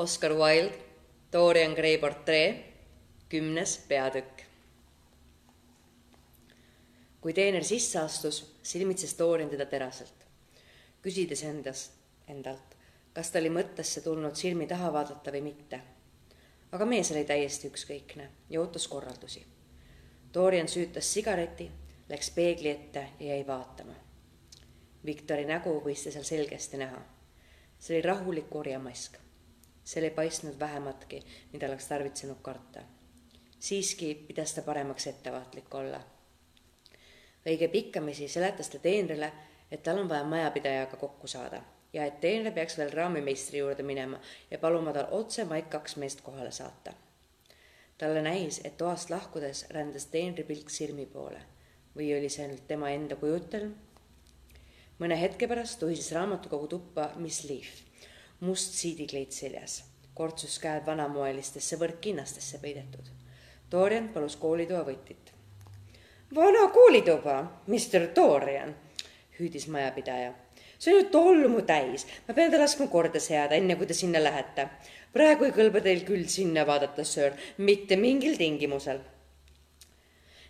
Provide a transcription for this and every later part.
Oscar Wilde, Dorian Gray portree, kümnes peatükk. kui teener sisse astus, silmitses Dorian teda teraselt, küsides endast, endalt, kas ta oli mõttesse tulnud silmi taha vaadata või mitte. aga mees oli täiesti ükskõikne ja ootas korraldusi. Dorian süütas sigareti, läks peegli ette ja jäi vaatama. Viktori nägu võis ta seal selgesti näha. see oli rahulik orjamask seal ei paistnud vähematki, mida oleks tarvitsenud karta. siiski pidas ta paremaks ettevaatlik olla. õige pikkamisi seletas ta teenrile, et tal on vaja majapidajaga kokku saada ja et teener peaks veel raamimeistri juurde minema ja paluma tal otse vaid kaks meest kohale saata. talle näis, et toast lahkudes rändas teenri pilk Sirmi poole või oli see ainult tema enda kujutelm? mõne hetke pärast tuhises raamatukogu tuppa Miss Leaf must siidikleit seljas, kortsus käed vanamoelistesse võrkkinnastesse peidetud. Dorian palus koolitoa võtit. vana koolituba, Mr Dorian, hüüdis majapidaja. see on ju tolmu täis, ma pean ta laskma korda seada, enne kui te sinna lähete. praegu ei kõlba teil küll sinna vaadata, söör, mitte mingil tingimusel.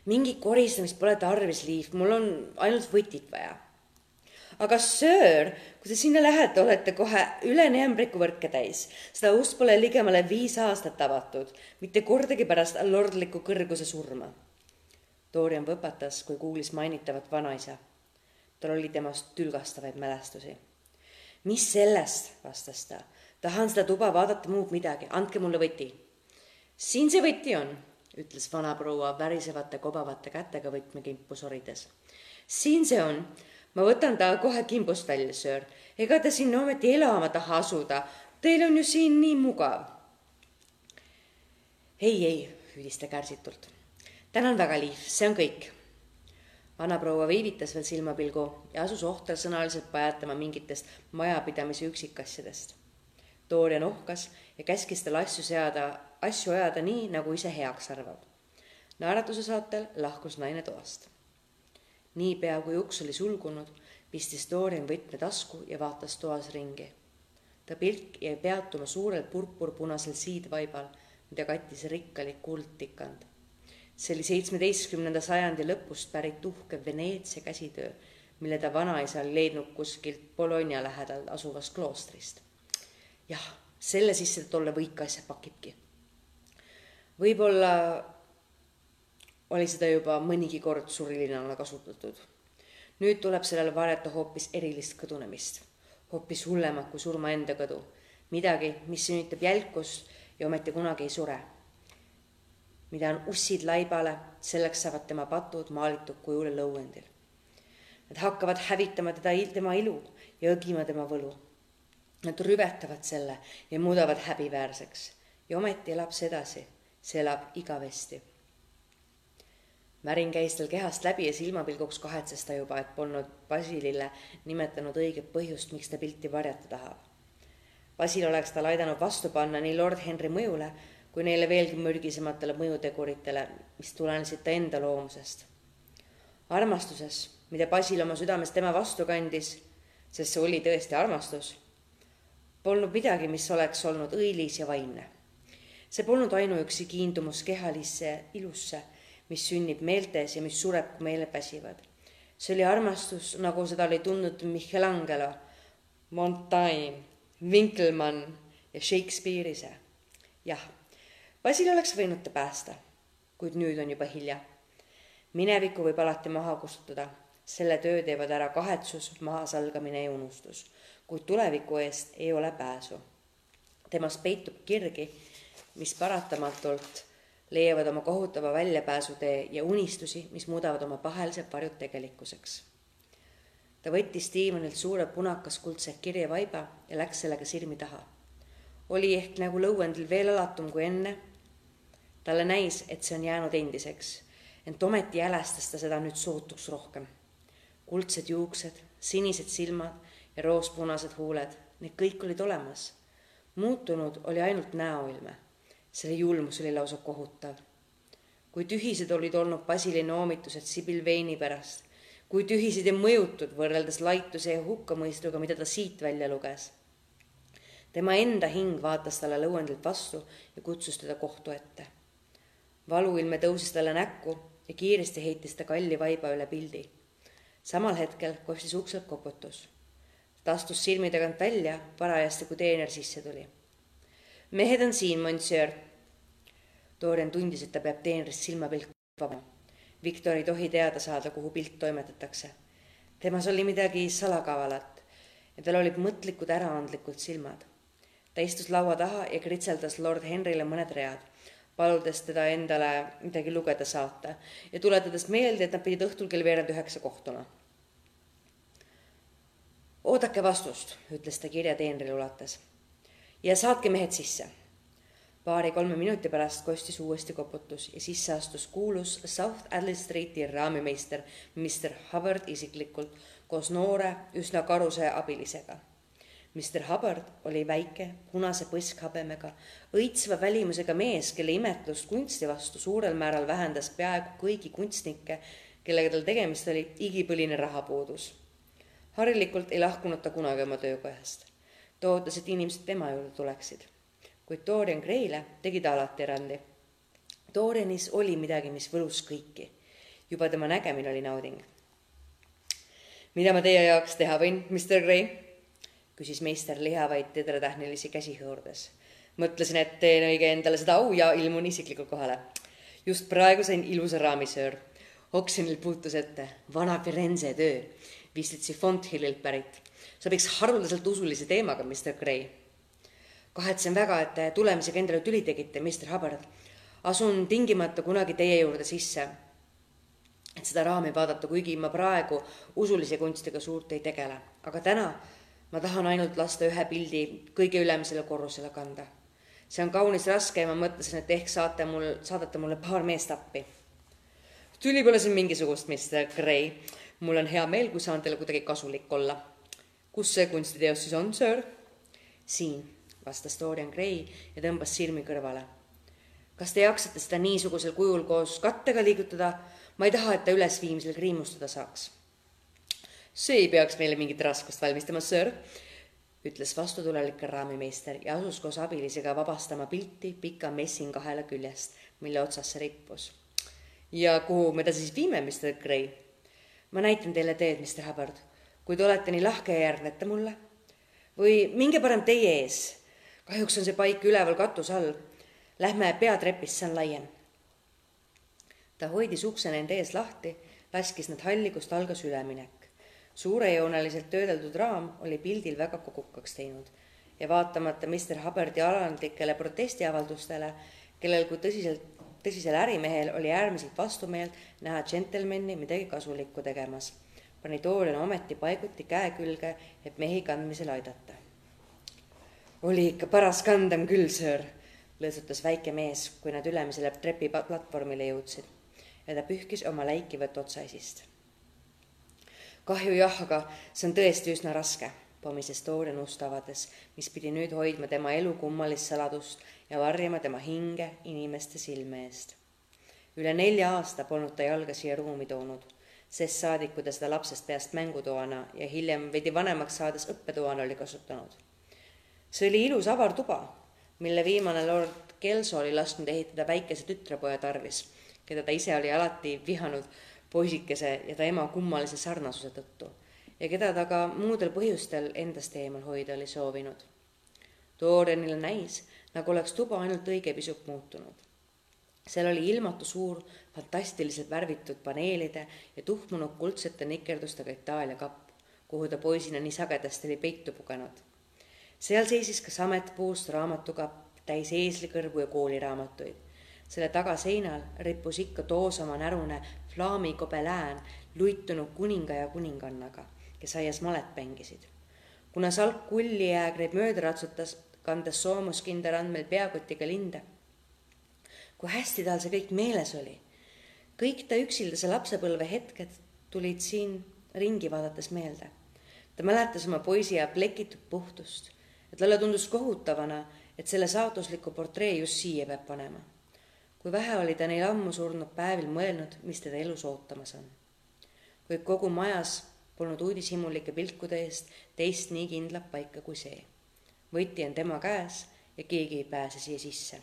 mingit koristamist pole tarvis, Liiv, mul on ainult võtit vaja aga söör, kui te sinna lähete, olete kohe üleni ämbrikuvõrke täis. seda ust pole ligemale viis aastat avatud, mitte kordagi pärast lordliku kõrguse surma. Dorian võpatas, kui kuulis mainitavat vanaisa. tal oli temast tülgastavaid mälestusi. mis sellest, vastas ta. tahan seda tuba vaadata, muud midagi, andke mulle võti. siin see võti on, ütles vanaproua värisevate kobavate kätega võtmekimpu sorides. siin see on ma võtan ta kohe kimbust välja, söör. ega te sinna ometi elama taha asuda. Teil on ju siin nii mugav. ei, ei, hüüdis ta kärsitult. tänan väga, Liiv, see on kõik. vanaproua viivitas veel silmapilgu ja asus ohtrasõnaliselt pajatama mingitest majapidamise üksikasjadest. Dorian ohkas ja käskis tal asju seada, asju ajada nii, nagu ise heaks arvab. naeratuse saatel lahkus naine toast niipea kui uks oli sulgunud, pistis Dorian võtme tasku ja vaatas toas ringi. ta pilk jäi peatuma suurel purpurpunasel siidvaibal, mida kattis rikkalik kuldtikand. see oli seitsmeteistkümnenda sajandi lõpust pärit uhke Veneetsia käsitöö, mille ta vanaisa oli leidnud kuskilt Bologna lähedal asuvast kloostrist. jah, selle sisse tolle võikasja pakibki. võib-olla oli seda juba mõnigi kord surilinana kasutatud. nüüd tuleb sellele varjata hoopis erilist kõdunemist, hoopis hullemat kui surma enda kõdu, midagi, mis sünnitab jälkust ja ometi kunagi ei sure. mida on ussid laibale, selleks saavad tema patud maalitud kujule lõuendil. Nad hakkavad hävitama teda, tema ilu ja õgima tema võlu. Nad rüvetavad selle ja muudavad häbiväärseks ja ometi elab see edasi, see elab igavesti värin käis tal kehast läbi ja silmapilguks kahetses ta juba, et polnud Basilile nimetanud õiget põhjust, miks ta pilti varjata tahab. Basil oleks tal aidanud vastu panna nii lord Henry mõjule kui neile veelgi mürgisematele mõjuteguritele, mis tulenesid ta enda loomusest. armastuses, mida Basil oma südames tema vastu kandis, sest see oli tõesti armastus, polnud midagi, mis oleks olnud õilis ja vaimne. see polnud ainuüksi kiindumus kehalisse ilusse mis sünnib meeltes ja mis sureb, kui meeled väsivad. see oli armastus, nagu seda oli tundnud Michelangelo, Montaigne, Winkelmann ja Shakespeare ise. jah, Basil oleks võinud ta päästa, kuid nüüd on juba hilja. minevikku võib alati maha kustutada, selle töö teevad ära kahetsus, mahasalgamine ja unustus, kuid tuleviku eest ei ole pääsu. temas peitub kirgi, mis paratamatult leiavad oma kohutava väljapääsutee ja unistusi, mis muudavad oma pahelised varjud tegelikkuseks. ta võttis diivanilt suure punakas kuldse kirjevaiba ja läks sellega sirmi taha. oli ehk nagu lõuendil veel alatum kui enne. talle näis, et see on jäänud endiseks, ent ometi jälestas ta seda nüüd sootuks rohkem. kuldsed juuksed, sinised silmad ja roospunased huuled, need kõik olid olemas. muutunud oli ainult näoilme selle julmus oli lausa kohutav. kui tühised olid olnud Basili noomitused Sibyl Veini pärast, kui tühised ja mõjutud võrreldes laituse ja hukkamõistuga, mida ta siit välja luges. tema enda hing vaatas talle lõuendilt vastu ja kutsus teda kohtu ette. valuilme tõusis talle näkku ja kiiresti heitis ta kalli vaiba üle pildi. samal hetkel kostis ukselt koputus. ta astus silmi tagant välja parajasti, kui teener sisse tuli. Mehed on siin, monsieur. Dorian tundis, et ta peab teenrist silmapilku vabama. Viktor ei tohi teada saada, kuhu pilt toimetatakse. temas oli midagi salakavalat ja tal olid mõtlikud äraandlikud silmad ta istus laua taha ja kritseldas lord Henryle mõned read, paludes teda endale midagi lugeda saata ja tuletades meelde, et nad pidid õhtul kell veerand üheksa kohtuma. oodake vastust, ütles ta kirja teenrile ulates. Ja saatke mehed sisse. paari-kolme minuti pärast kostis uuesti koputus ja sisse astus kuulus South Adley Streeti raamimeister Mr Hubbard isiklikult koos noore, üsna karuse abilisega Mr Hubbard oli väike, punase põskhabemega, õitsva välimusega mees, kelle imetlust kunsti vastu suurel määral vähendas peaaegu kõigi kunstnike, kellega tal tegemist oli, igipõline rahapuudus. harilikult ei lahkunud ta kunagi oma töökojast. Ta ootas, et inimesed tema juurde tuleksid. kuid Dorian Gray'le tegi ta alati erandi. Dorianis oli midagi, mis võlus kõiki. juba tema nägemine oli nauding. mida ma teie jaoks teha võin, Mr Gray? küsis meister lihavaid tedretähnilisi käsi hõõrdes. mõtlesin, et teen õige endale seda au ja ilmun isiklikult kohale. just praegu sain ilusa raamisöör. Oksjonil puutus ette vana Firenze töö, Vislitsi Fonthillilt pärit. sobiks haruldaselt usulise teemaga, Mr Gray. kahetsen väga, et te tulemisega endale tüli tegite, Mr Hubbard. asun tingimata kunagi teie juurde sisse et seda raami vaadata, kuigi ma praegu usulise kunstiga suurt ei tegele. aga täna ma tahan ainult lasta ühe pildi kõige ülemisele korrusele kanda. see on kaunis raske ja ma mõtlesin, et ehk saate mul, saadate mulle paar meest appi. Tüli pole siin mingisugust, Mr Gray. mul on hea meel, kui saan teile kuidagi kasulik olla. kus see kunstiteos siis on, sir? siin, vastas Dorian Gray ja tõmbas silmi kõrvale. kas te jaksate seda niisugusel kujul koos kattega liigutada? ma ei taha, et ta ülesviimisel kriimustada saaks see ei peaks meile mingit raskust valmistama, sir, ütles vastutulelik raamimeister ja asus koos abilisega vabastama pilti pika messingahela küljest, mille otsas see rippus. Ja kuhu me ta siis viime, Mr Gray? ma näitan teile teed, Mr Hubbard, kui te olete nii lahke ja järgnete mulle. või minge parem teie ees. kahjuks on see paik üleval katuse all. Lähme peatrepist, see on laiem. ta hoidis ukse nende ees lahti, laskis nad halli, kust algas üleminek suurejooneliselt töödeldud raam oli pildil väga kogukaks teinud ja vaatamata Mr Hubbardi alandlikele protestiavaldustele, kellel kui tõsiselt, tõsisel ärimehel oli äärmiselt vastumeelt näha džentelmeni midagi kasulikku tegemas, pani Dorian ometi paiguti käe külge, et mehi kandmisel aidata. oli ikka paras kandem küll, söör, lõõtsutas väike mees, kui nad ülemisele trepiplatvormile jõudsid ja ta pühkis oma läikivat otsaisist kahju jah, aga see on tõesti üsna raske, pomises Dorian ust avades, mis pidi nüüd hoidma tema elu kummalist saladust ja varjama tema hinge inimeste silme eest. üle nelja aasta polnud ta jalga siia ruumi toonud, sest saadik, kui ta seda lapsest peast mängutoana ja hiljem veidi vanemaks saades õppetoana oli kasutanud. see oli ilus avar tuba, mille viimane lord Kelso oli lasknud ehitada väikese tütrepoja tarvis, keda ta ise oli alati vihanud poisikese ja ta ema kummalise sarnasuse tõttu ja keda ta ka muudel põhjustel endast eemal hoida oli soovinud. Dorianile näis, nagu oleks tuba ainult õige pisut muutunud. seal oli ilmatu suur, fantastiliselt värvitud paneelide ja tuhmunud kuldsete nikerdustega Itaalia kapp, kuhu ta poisina nii sagedasti oli peitu pugenud. seal seisis ka sametpuust raamatukapp täis eeslikõrvu ja kooliraamatuid selle tagaseinal rippus ikka toosama närune flaami gobelään luitunud kuninga ja kuningannaga, kes aias malet mängisid. kuna salk kuljijäägreid mööda ratsutas, kandes soomuskinder andmel peakotiga linde. kui hästi tal see kõik meeles oli. kõik ta üksildase lapsepõlve hetked tulid siin ringi vaadates meelde. ta mäletas oma poisi ja plekitud puhtust ja talle tundus kohutavana, et selle saatusliku portree just siia peab panema kui vähe oli ta neil ammu surnud päevil mõelnud, mis teda elus ootamas on. kuid kogu majas polnud uudishimulike pilkude eest teist nii kindlat paika kui see. võti on tema käes ja keegi ei pääse siia sisse.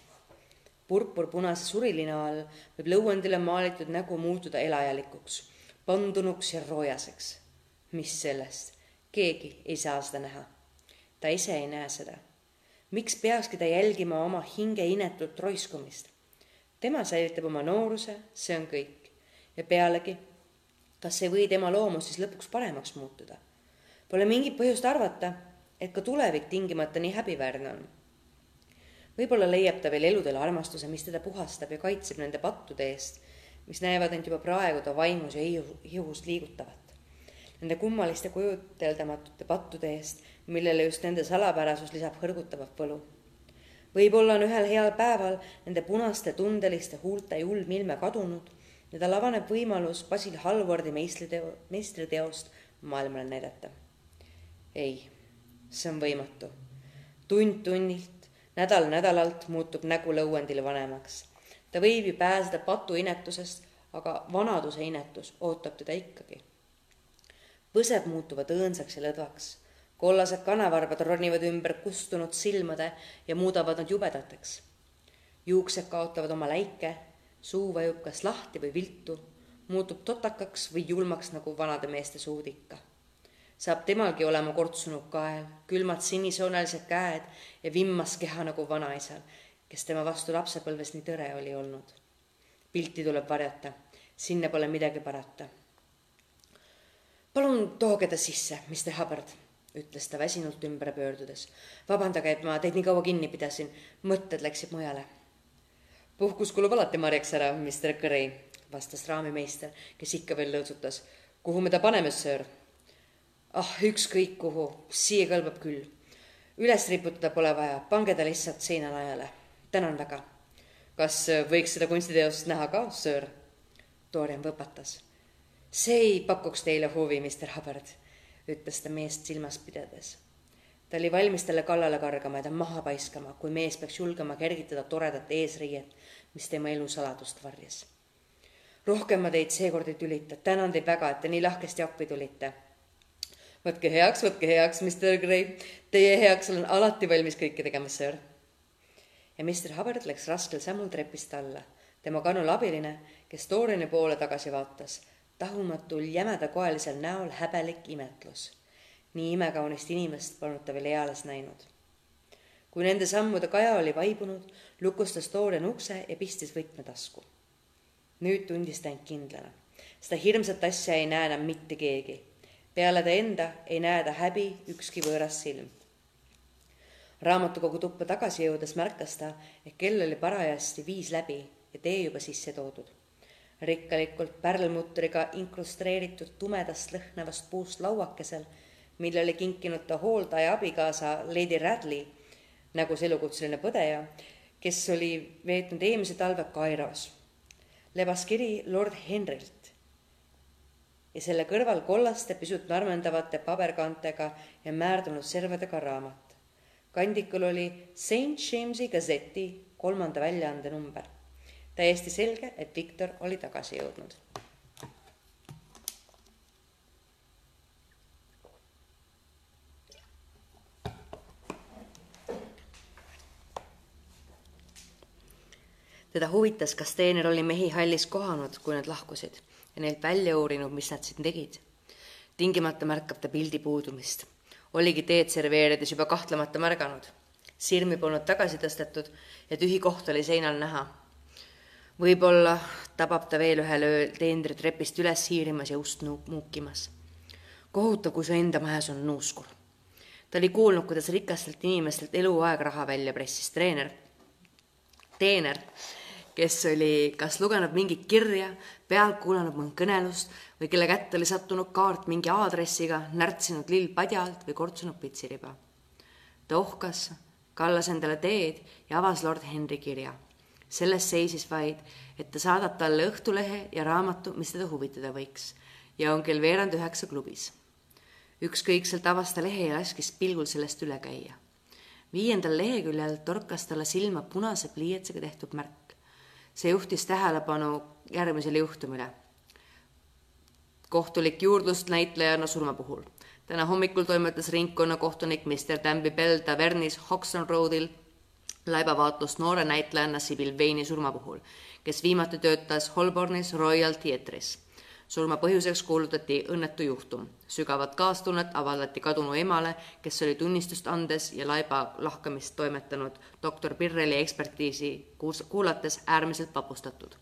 purpurpunase surilina all võib lõuendile maalitud nägu muutuda elajalikuks, pandunuks ja roojaseks. mis sellest, keegi ei saa seda näha. ta ise ei näe seda. miks peakski ta jälgima oma hinge inetut roiskumist? tema säilitab oma nooruse, see on kõik. ja pealegi, kas ei või tema loomus siis lõpuks paremaks muutuda? Pole mingit põhjust arvata, et ka tulevik tingimata nii häbiväärne on. võib-olla leiab ta veel eludele armastuse, mis teda puhastab ja kaitseb nende pattude eest, mis näevad end juba praegu ta vaimus ja ihus liigutavat. Nende kummaliste kujuteldamatute pattude eest, millele just nende salapärasus lisab hõrgutavat võlu. võib-olla on ühel heal päeval nende punaste tundeliste huulte julm ilme kadunud ja tal avaneb võimalus Basil Hallwardi meistriteo, meistriteost maailmale näidata. ei see on võimatu. tund tunnilt, nädal nädalalt muutub nägu lõuendil vanemaks. ta võib ju pääseda patuinetusest, aga vanaduse inetus ootab teda ikkagi. põsed muutuvad õõnsaks ja lõdvaks. kollased kanavarbad ronivad ümber kustunud silmade ja muudavad nad jubedateks. juuksed kaotavad oma läike, suu vajub kas lahti või viltu, muutub totakaks või julmaks nagu vanade meeste suud ikka saab temalgi olema kortsunud kael, külmad sinisoonelised käed ja vimmas keha nagu vanaisal, kes tema vastu lapsepõlves nii tõre oli olnud. pilti tuleb varjata, sinna pole midagi parata. palun tooge ta sisse, Mr Hubbard, ütles ta väsinult ümber pöördudes. vabandage, et ma teid nii kaua kinni pidasin, mõtted läksid mujale. Puhkus kulub alati marjaks ära, Mr Curry, vastas raamimeister, kes ikka veel lõõtsutas. kuhu me ta paneme, söör? ah, ükskõik kuhu, siia kõlbab küll. üles riputada pole vaja, pange ta lihtsalt seinalaiale. tänan väga. kas äh, võiks seda kunstiteost näha ka, söör? Dorian võpatas. see ei pakuks teile huvi, Mr Hubbard, ütles ta meest silmas pidades. ta oli valmis talle kallale kargama ja ta maha paiskama, kui mees peaks julgema kergitada toredat eesriiet, mis tema elu saladust varjas. rohkem ma teid seekord ei tülita, tänan teid väga, et te nii lahkesti appi tulite võtke heaks, võtke heaks, Mr Gray. Teie heaks olen alati valmis kõike tegema, sir. ja Mr Hubbard läks raskel sammul trepist alla. tema kanul abiline, kes Doriani poole tagasi vaatas, tahumatul jämedakoelisel näol häbelik imetlus. nii imekaunist inimest polnud ta veel eales näinud. kui nende sammude kaja oli vaibunud, lukustas Dorian ukse ja pistis võtme tasku. nüüd tundis ta end kindlana. seda hirmsat asja ei näe enam mitte keegi peale ta enda ei näe ta häbi ükski võõras silm. raamatukogu tuppa tagasi jõudes märkas ta, et kell oli parajasti viis läbi ja tee juba sisse toodud. rikkalikult pärlmutriga inkrustreeritud tumedast lõhnavast puust lauakesel, mille oli kinkinud ta hooldaja abikaasa Lady Radley, see elukutseline põdeja, kes oli veetnud eelmise talve Kairos. lebas kiri lord Henrylt, ja selle kõrval kollaste, pisut narmendavate paberkantega ja määrdunud servadega raamat. kandikul oli St James'i Gazeti kolmanda väljaande number. täiesti selge, et Viktor oli tagasi jõudnud. Teda huvitas, kas teener oli mehi hallis kohanud, kui nad lahkusid ja neilt välja uurinud, mis nad siin tegid. tingimata märkab ta pildi puudumist. oligi teed serveerides juba kahtlemata märganud. silmi polnud tagasi tõstetud ja tühi koht oli seinal näha. võib-olla tabab ta veel ühel ööl teenri trepist üles hiirimas ja ust muukimas. kohutav, kui su enda majas on nuuskur. ta oli kuulnud, kuidas rikastelt inimestelt eluaeg raha välja pressis treener, teener kes oli kas lugenud mingit kirja, pealt kuulanud mõnd kõnelust või kelle kätte oli sattunud kaart mingi aadressiga, närtsinud lill padjalt või kortsunud pitsiriba. ta ohkas, kallas endale teed ja avas lord Henry kirja. selles seisis vaid, et ta saadab talle Õhtulehe ja raamatu, mis teda huvitada võiks ja on kell veerand üheksa klubis. ükskõikselt avas ta lehe ja laskis pilgul sellest üle käia. viiendal leheküljel torkas talle silma punase pliiatsiga tehtud märk see juhtis tähelepanu järgmisele juhtumile. kohtulik juurdlus näitlejana surma puhul. täna hommikul toimetas ringkonnakohtunik Mr Tambi Bell tavernis Hoxton Roadil laibavaatlust noore näitlejanna Sibyl Veini surma puhul, kes viimati töötas Holbornis Royal Theatre'is surma põhjuseks kuulutati õnnetu juhtum. sügavat kaastunnet avaldati kadunu emale, kes oli tunnistust andes ja laiba lahkamist toimetanud doktor Pirreli ekspertiisi kuulates äärmiselt vapustatud.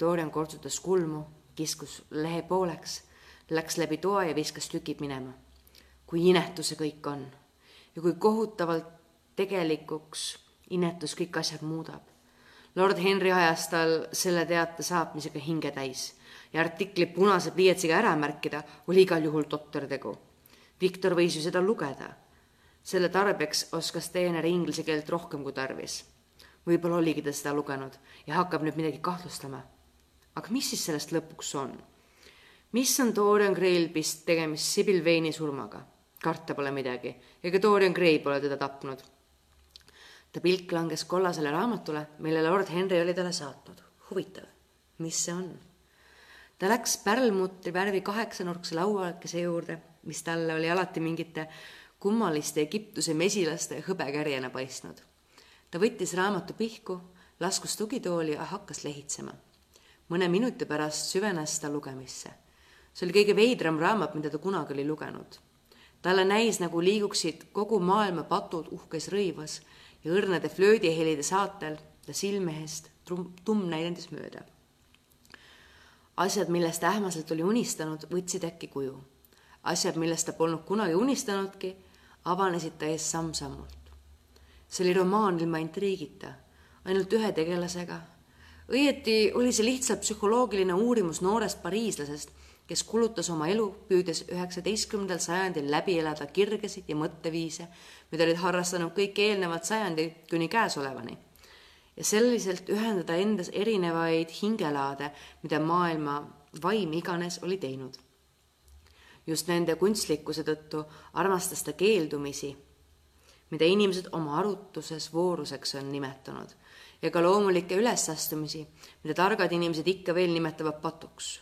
Dorian kortsutas kulmu, kiskus lehe pooleks, läks läbi toa ja viskas tükid minema. kui inetu see kõik on ja kui kohutavalt tegelikuks inetus kõik asjad muudab. Lord Henry ajas tal selle teate saatmisega hinge täis ja artikli punase pliiatsiga ära märkida, oli igal juhul totter tegu. Viktor võis ju seda lugeda. selle tarbeks oskas teener inglise keelt rohkem kui tarvis. võib-olla oligi ta seda lugenud ja hakkab nüüd midagi kahtlustama. aga mis siis sellest lõpuks on? mis on Dorian Gray'l vist tegemist Sibyl Vane'i surmaga? karta pole midagi, ega Dorian Gray pole teda tapnud. ta pilk langes kollasele raamatule, mille lord Henry oli talle saatnud. huvitav, mis see on? Ta läks pärlmutri värvi kaheksanurkse lauakese juurde, mis talle oli alati mingite kummaliste Egiptuse mesilaste hõbekärjena paistnud. ta võttis raamatu pihku, laskus tugitooli ja hakkas lehitsema. mõne minuti pärast süvenes ta lugemisse. see oli kõige veidram raamat, mida ta kunagi oli lugenud. talle näis, nagu liiguksid kogu maailma patud uhkes rõivas ja õrnade flöödihelide saatel ta silme eest tumm näidendis mööda asjad, millest ähmaselt oli unistanud, võtsid äkki kuju. asjad, millest ta polnud kunagi unistanudki, avanesid ta ees samm-sammult. see oli romaan ilma intriigita, ainult ühe tegelasega. õieti oli see lihtsalt psühholoogiline uurimus noorest pariislasest, kes kulutas oma elu, püüdes üheksateistkümnendal sajandil läbi elada kirgesid ja mõtteviise, mida olid harrastanud kõik eelnevad sajandid kuni käesolevani ja selliselt ühendada endas erinevaid hingelaade, mida maailma vaim iganes oli teinud. just nende kunstlikkuse tõttu armastas ta keeldumisi, mida inimesed oma arutuses vooruseks on nimetanud, ja ka loomulikke ülesastumisi, mida targad inimesed ikka veel nimetavad patuks.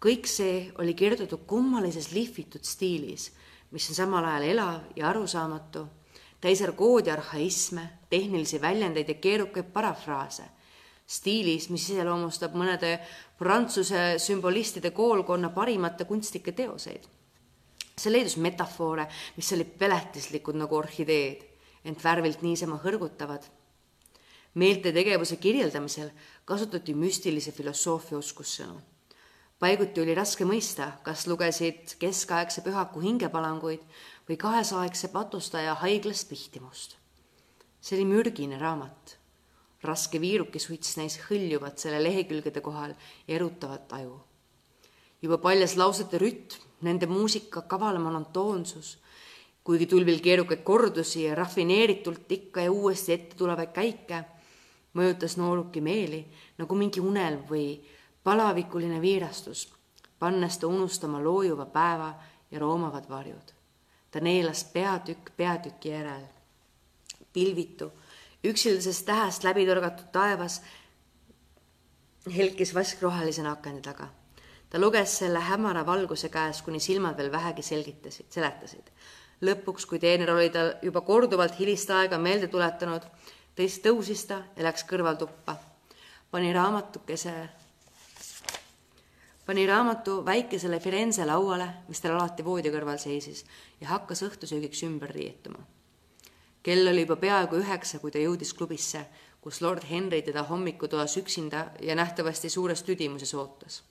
kõik see oli kirjutatud kummalises lihvitud stiilis, mis on samal ajal elav ja arusaamatu täis argoodi arhaisme, tehnilisi väljendeid ja keerukaid parafraase, stiilis, mis iseloomustab mõnede prantsuse sümbolistide koolkonna parimate kunstnike teoseid. see leidus metafoore, mis olid peletislikud nagu orhideed, ent värvilt niisama hõrgutavad. meelte tegevuse kirjeldamisel kasutati müstilise filosoofia oskussõnu paiguti oli raske mõista, kas lugesid keskaegse pühaku hingepalanguid või kahesaegse patustaja haiglas pihtimust. see oli mürgine raamat. raske viirukisuits näis hõljuvat selle lehekülgede kohal ja erutavat aju. juba paljas lausete rütm, nende muusika kaval monotoonsus, kuigi tulvil keerukaid kordusi ja rafineeritult ikka ja uuesti ette tulevaid käike, mõjutas nooruki meeli nagu mingi unelm või palavikuline viirastus, pannes ta unustama loojuva päeva ja roomavad varjud ta neelas peatükk peatüki järel. pilvitu, üksildasest tähest läbi torgatud taevas helkis vaskrohelisena akende taga. ta luges selle hämara valguse käes, kuni silmad veel vähegi selgitasid, seletasid. lõpuks, kui teener oli tal juba korduvalt hilist aega meelde tuletanud, tõis, tõusis ta ja läks kõrvaltuppa. pani raamatukese pani raamatu väikesele Firenze lauale, mis tal alati voodi kõrval seisis ja hakkas õhtusöögiks ümber riietuma. kell oli juba peaaegu üheksa, kui ta jõudis klubisse, kus lord Henry teda hommikutoas üksinda ja nähtavasti suures tüdimuses ootas.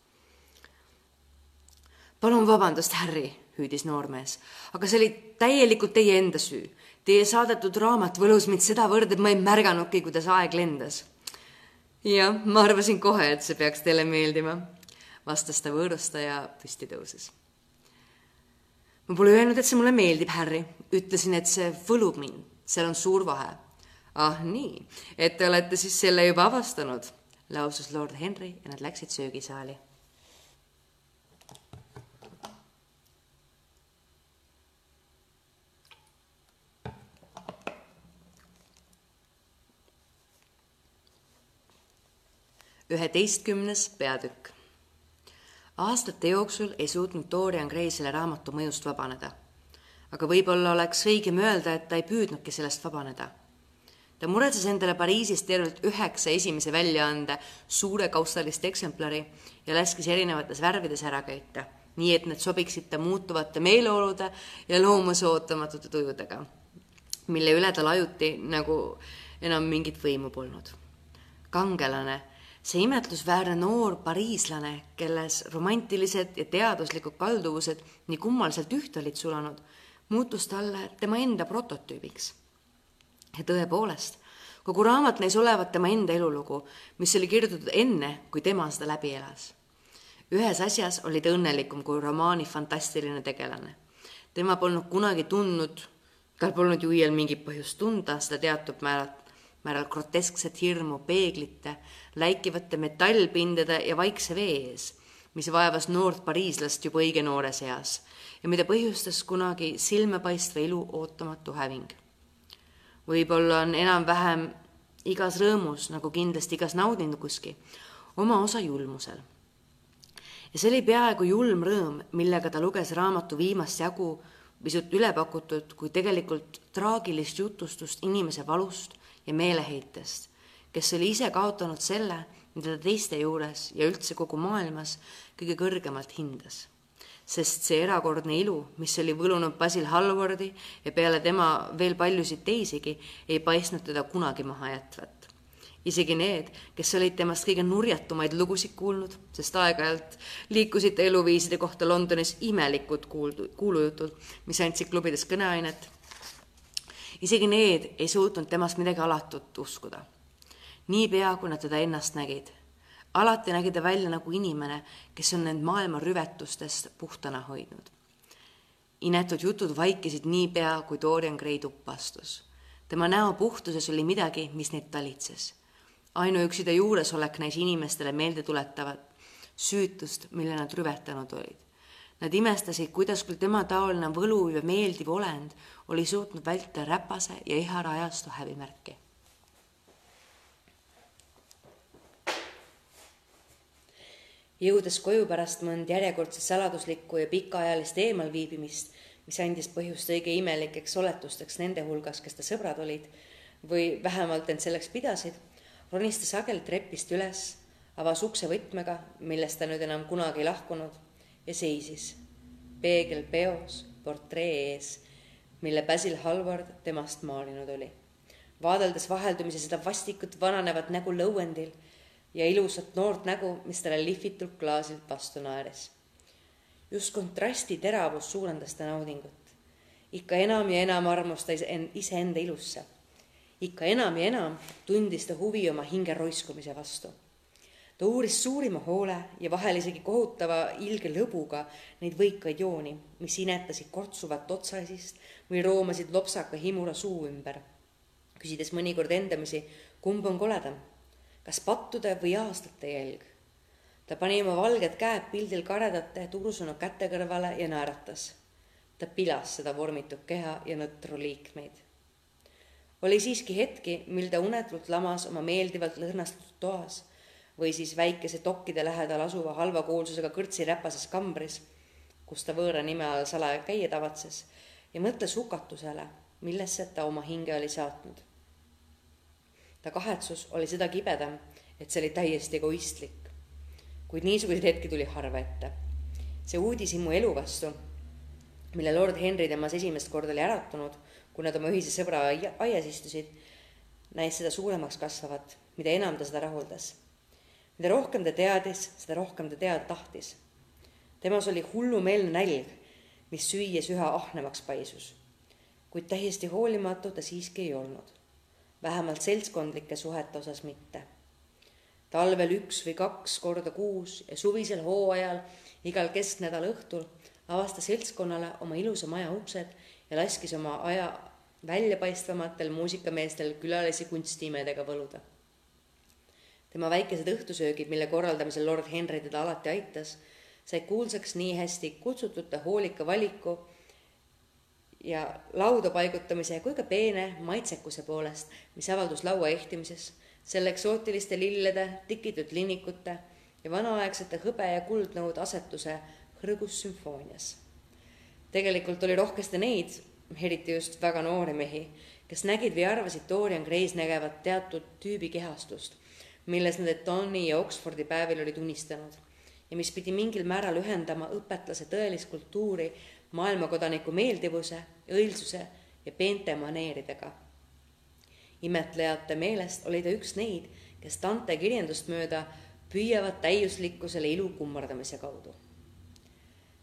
palun vabandust, Harry, hüüdis noormees, aga see oli täielikult teie enda süü. Teie saadetud raamat võlus mind sedavõrd, et ma ei märganudki, kuidas aeg lendas. jah, ma arvasin kohe, et see peaks teile meeldima vastas ta võõrustaja püsti tõuses. ma pole öelnud, et see mulle meeldib, Harry, ütlesin, et see võlub mind, seal on suur vahe. ah nii, et te olete siis selle juba avastanud, lausus lord Henry ja nad läksid söögisaali. Üheteistkümnes peatükk aastate jooksul ei suutnud Dorian Gray selle raamatu mõjust vabaneda. aga võib-olla oleks õigem öelda, et ta ei püüdnudki sellest vabaneda. ta muretses endale Pariisis tervelt üheksa esimese väljaande suure kaustalist eksemplari ja laskis erinevates värvides ära köita, nii et need sobiksid ta muutuvate meeleolude ja loomuse ootamatute tujudega, mille üle tal ajuti nagu enam mingit võimu polnud. kangelane see imetlusväärne noor pariislane, kelles romantilised ja teaduslikud kalduvused nii kummaliselt ühte olid sulanud, muutus talle tema enda prototüübiks. ja tõepoolest, kogu raamat näis olevat tema enda elulugu, mis oli kirjutatud enne, kui tema seda läbi elas. ühes asjas oli ta õnnelikum kui romaani fantastiline tegelane. tema polnud kunagi tundnud, tal polnud ju iial mingit põhjust tunda seda teatud määral määral groteskset hirmu peeglite, läikivate metallpindade ja vaikse vee ees, mis vaevas noort pariislast juba õige noores eas ja mida põhjustas kunagi silmapaistva ilu ootamatu häving. võib-olla on enam-vähem igas rõõmus, nagu kindlasti igas naudinguski, oma osa julmusel. ja see oli peaaegu julm rõõm, millega ta luges raamatu viimast jagu pisut ülepakutud, kui tegelikult traagilist jutustust inimese valust ja meeleheitest, kes oli ise kaotanud selle, mida ta teiste juures ja üldse kogu maailmas kõige kõrgemalt hindas. sest see erakordne ilu, mis oli võlunud Basil Hallwardi ja peale tema veel paljusid teisigi, ei paistnud teda kunagi maha jätvat. isegi need, kes olid temast kõige nurjatumaid lugusid kuulnud, sest aeg-ajalt liikusid ta eluviiside kohta Londonis imelikud kuuldu, kuulujutud, mis andsid klubides kõneainet isegi need ei suutnud temast midagi alatut uskuda. niipea, kui nad teda ennast nägid, alati nägi ta välja nagu inimene, kes on end maailma rüvetustest puhtana hoidnud. inetud jutud vaikisid niipea, kui Dorian Gray tuppa astus. tema näo puhtuses oli midagi, mis neid talitses. ainuüksi ta juuresolek näis inimestele meelde tuletavat süütust, mille nad rüvetanud olid. Nad imestasid, kuidas küll tema taoline võluv ja meeldiv olend oli suutnud vältida räpase ja ihara ajastu häbimärki. jõudes koju pärast mõnd järjekordset saladuslikku ja pikaajalist eemalviibimist, mis andis põhjust õige imelikeks oletusteks nende hulgas, kes ta sõbrad olid või vähemalt end selleks pidasid, ronis ta sageli trepist üles, avas ukse võtmega, millest ta nüüd enam kunagi ei lahkunud, ja seisis, peegel peos, portree ees mille Basil Hallward temast maalinud oli. vaadeldes vaheldumise seda vastikut vananevat nägu lõuendil ja ilusat noort nägu, mis talle lihvitult klaasilt vastu naeris. just kontrasti teravus suurendas ta naudingut. ikka enam ja enam armus ta iseenda ilusse. ikka enam ja enam tundis ta huvi oma hinge roiskumise vastu ta uuris suurima hoole ja vahel isegi kohutava ilge lõbuga neid võikaid jooni, mis inetasid kortsuvat otsasist või roomasid lopsaka himura suu ümber, küsides mõnikord endamisi, kumb on koledam, kas pattude või aastate jälg. ta pani oma valged käed pildil karedate tursunud käte kõrvale ja naeratas. ta pilas seda vormitut keha ja nõtru liikmeid. oli siiski hetki, mil ta unetult lamas oma meeldivalt lõhnastatud toas või siis väikese dokkide lähedal asuva halva kuulsusega kõrtsi räpases kambris, kus ta võõra nime all salaja käia tavatses ja mõtles hukatusele, millesse ta oma hinge oli saatnud. ta kahetsus oli seda kibedam, et see oli täiesti egoistlik. kuid niisuguseid hetki tuli harva ette. see uudishimu elu vastu, mille lord Henry temas esimest korda oli äratunud, kui nad oma ühise sõbra aias istusid, näis seda suuremaks kasvavat, mida enam ta seda rahuldas mida rohkem ta teadis, seda rohkem ta teada tahtis. temas oli hullumeelne nälg, mis süües üha ahnemaks paisus. kuid täiesti hoolimatu ta siiski ei olnud. vähemalt seltskondlike suhete osas mitte. talvel üks või kaks korda kuus ja suvisel hooajal igal kesknädala õhtul avastas seltskonnale oma ilusa maja uksed ja laskis oma aja väljapaistvamatel muusikameestel külalisi kunstiimedega võluda tema väikesed õhtusöögid, mille korraldamisel lord Henry teda alati aitas, said kuulsaks nii hästi kutsutute hoolika valiku ja lauda paigutamise kui ka peene maitsekuse poolest, mis avaldus laua ehtimises, selle eksootiliste lillede, tikitud linnikute ja vanaaegsete hõbe ja kuldnõude asetuse hõrgus sümfoonias. tegelikult oli rohkesti neid, eriti just väga noori mehi, kes nägid või arvasid Dorian Gray's nägevat teatud tüübi kehastust, milles nad Etoni ja Oxfordi päevil olid unistanud ja mis pidi mingil määral ühendama õpetlase tõelist kultuuri maailmakodaniku meeldivuse, õilsuse ja peente maneeridega. imetlejate meelest oli ta üks neid, kes Dante kirjandust mööda püüavad täiuslikkusele ilu kummardamise kaudu.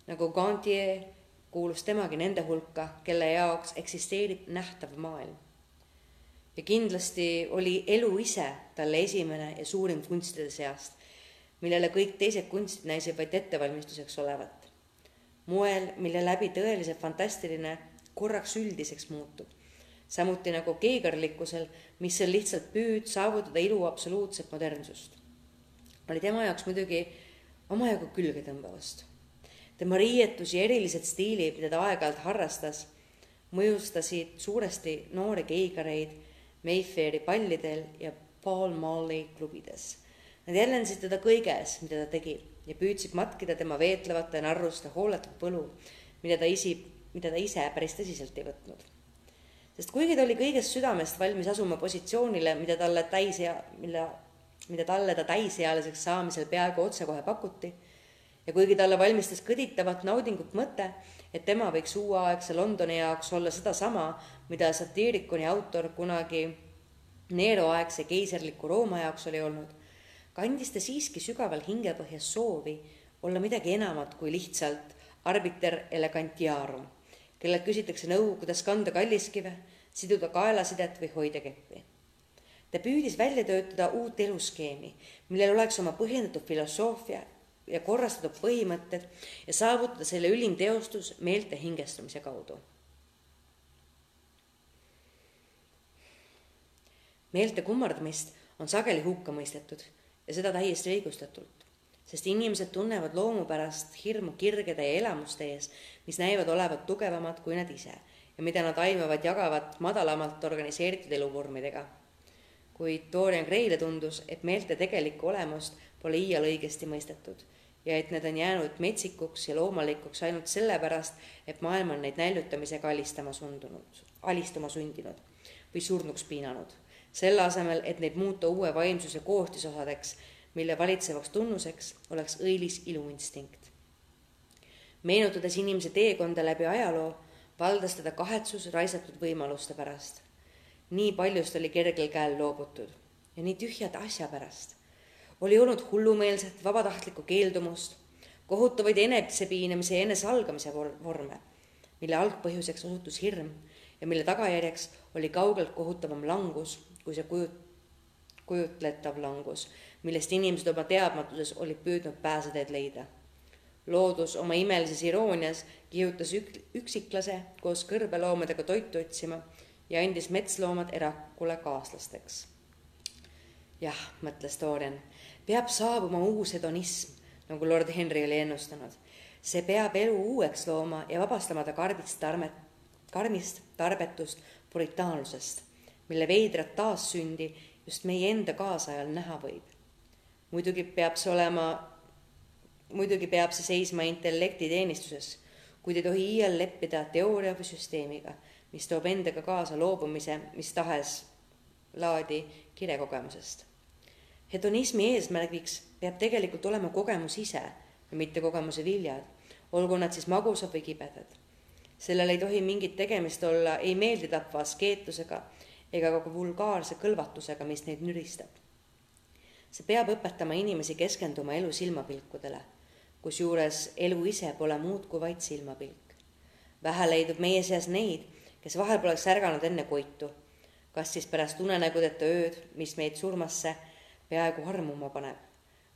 nagu Gantier kuulus temagi nende hulka, kelle jaoks eksisteerib nähtav maailm. Ja kindlasti oli elu ise talle esimene ja suurim kunstide seast, millele kõik teised kunstid näisid vaid ettevalmistuseks olevat. moel, mille läbi tõeliselt fantastiline korraks üldiseks muutub. samuti nagu keegarlikkusel, mis on lihtsalt püüd saavutada ilu absoluutset modernsust. oli tema jaoks muidugi omajagu külgetõmbavast. tema riietus ja erilised stiilid, mida ta aeg-ajalt harrastas, mõjustasid suuresti noori keigareid Mayfairi pallidel ja Paul Marley klubides Nad jäljendasid teda kõiges, mida ta tegi ja püüdsid matkida tema veetlevate narruste hooletut põlu, mida ta isi, mida ta ise päris tõsiselt ei võtnud. sest kuigi ta oli kõigest südamest valmis asuma positsioonile, mida talle täisea, mille, mida talle ta täisealiseks saamisel peaaegu otsekohe pakuti, ja kuigi talle valmistas kõditavat naudingut mõte, et tema võiks uueaegse Londoni jaoks olla sedasama, mida satiirikoni autor kunagi Nero-aegse keiserliku Rooma jaoks oli olnud, kandis ta siiski sügaval hingepõhjas soovi olla midagi enamat kui lihtsalt arbiter elegantiarum, kellelt küsitakse nõu, kuidas kanda kalliskive, siduda kaelasidet või hoida keppi. ta püüdis välja töötada uut eluskeemi, millel oleks oma põhjendatud filosoofia ja korrastatud põhimõtted ja saavutada selle ülim teostus meelte hingestumise kaudu. meelte kummardamist on sageli hukka mõistetud ja seda täiesti õigustatult, sest inimesed tunnevad loomu pärast hirmu kirgede ja elamuste ees, mis näivad olevat tugevamad kui nad ise ja mida nad aimavad jagavat madalamalt organiseeritud eluvormidega. kuid Dorian Gray'le tundus, et meelte tegelikku olemust pole iial õigesti mõistetud ja et need on jäänud metsikuks ja loomalikuks ainult sellepärast, et maailm on neid näljutamisega alistama sundunud, alistuma sundinud või surnuks piinanud selle asemel, et neid muuta uue vaimsuse koostisosadeks, mille valitsevaks tunnuseks oleks õilis iluinstinkt. meenutades inimese teekonda läbi ajaloo, valdas teda kahetsus raisatud võimaluste pärast. nii paljust oli kergel käel loobutud ja nii tühjade asja pärast. Oli olnud hullumeelset vabatahtlikku keeldumust, kohutavaid enesepiinamise ja enesealgamise vorme, mille algpõhjuseks osutus hirm ja mille tagajärjeks oli kaugelt kohutavam langus kui see kujut-, kujutletav langus, millest inimesed oma teadmatuses olid püüdnud pääseteed leida. loodus oma imelises iroonias kihutas ük-, üksiklase koos kõrbeloomadega toitu otsima ja andis metsloomad erakule kaaslasteks. jah, mõtles Dorian, peab saabuma uus hedonism, nagu lord Henry oli ennustanud. see peab elu uueks looma ja vabastama ta karbist tarmet, karmist tarbetust puritaanlusest mille veidrat taassündi just meie enda kaasajal näha võib. muidugi peab see olema, muidugi peab see seisma intellekti teenistuses, kuid ei tohi iial leppida teooria või süsteemiga, mis toob endaga kaasa loobumise mis tahes laadi kirekogemusest. Hedonismi eesmärgiks peab tegelikult olema kogemus ise ja mitte kogemuse viljad, olgu nad siis magusad või kibedad. sellel ei tohi mingit tegemist olla ei meelditapva askeetlusega ega ka vulgaarse kõlvatusega, mis neid nüristab. see peab õpetama inimesi keskenduma elu silmapilkudele, kusjuures elu ise pole muud kui vaid silmapilk. vähe leidub meie seas neid, kes vahel poleks ärganud enne koitu, kas siis pärast unenägudeta ööd, mis meid surmasse peaaegu armuma paneb,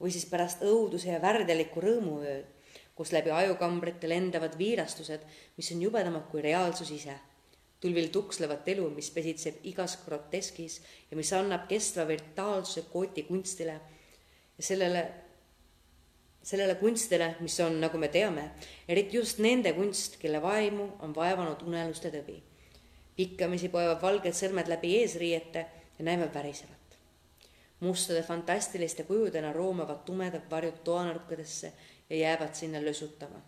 või siis pärast õuduse ja värdeliku rõõmuööd, kus läbi ajukambrite lendavad viirastused, mis on jubedamad kui reaalsus ise tulvil tukslevat elu, mis pesitseb igas groteskis ja mis annab kestva virtuaalsuse kooti kunstile ja sellele, sellele kunstile, mis on, nagu me teame, eriti just nende kunst, kelle vaimu on vaevanud uneluste tõbi. pikkamisi poevad valged sõrmed läbi eesriiete ja näevad värisevat. Mustade fantastiliste kujudena roomavad tumedad varjud toanurkadesse ja jäävad sinna lösutama.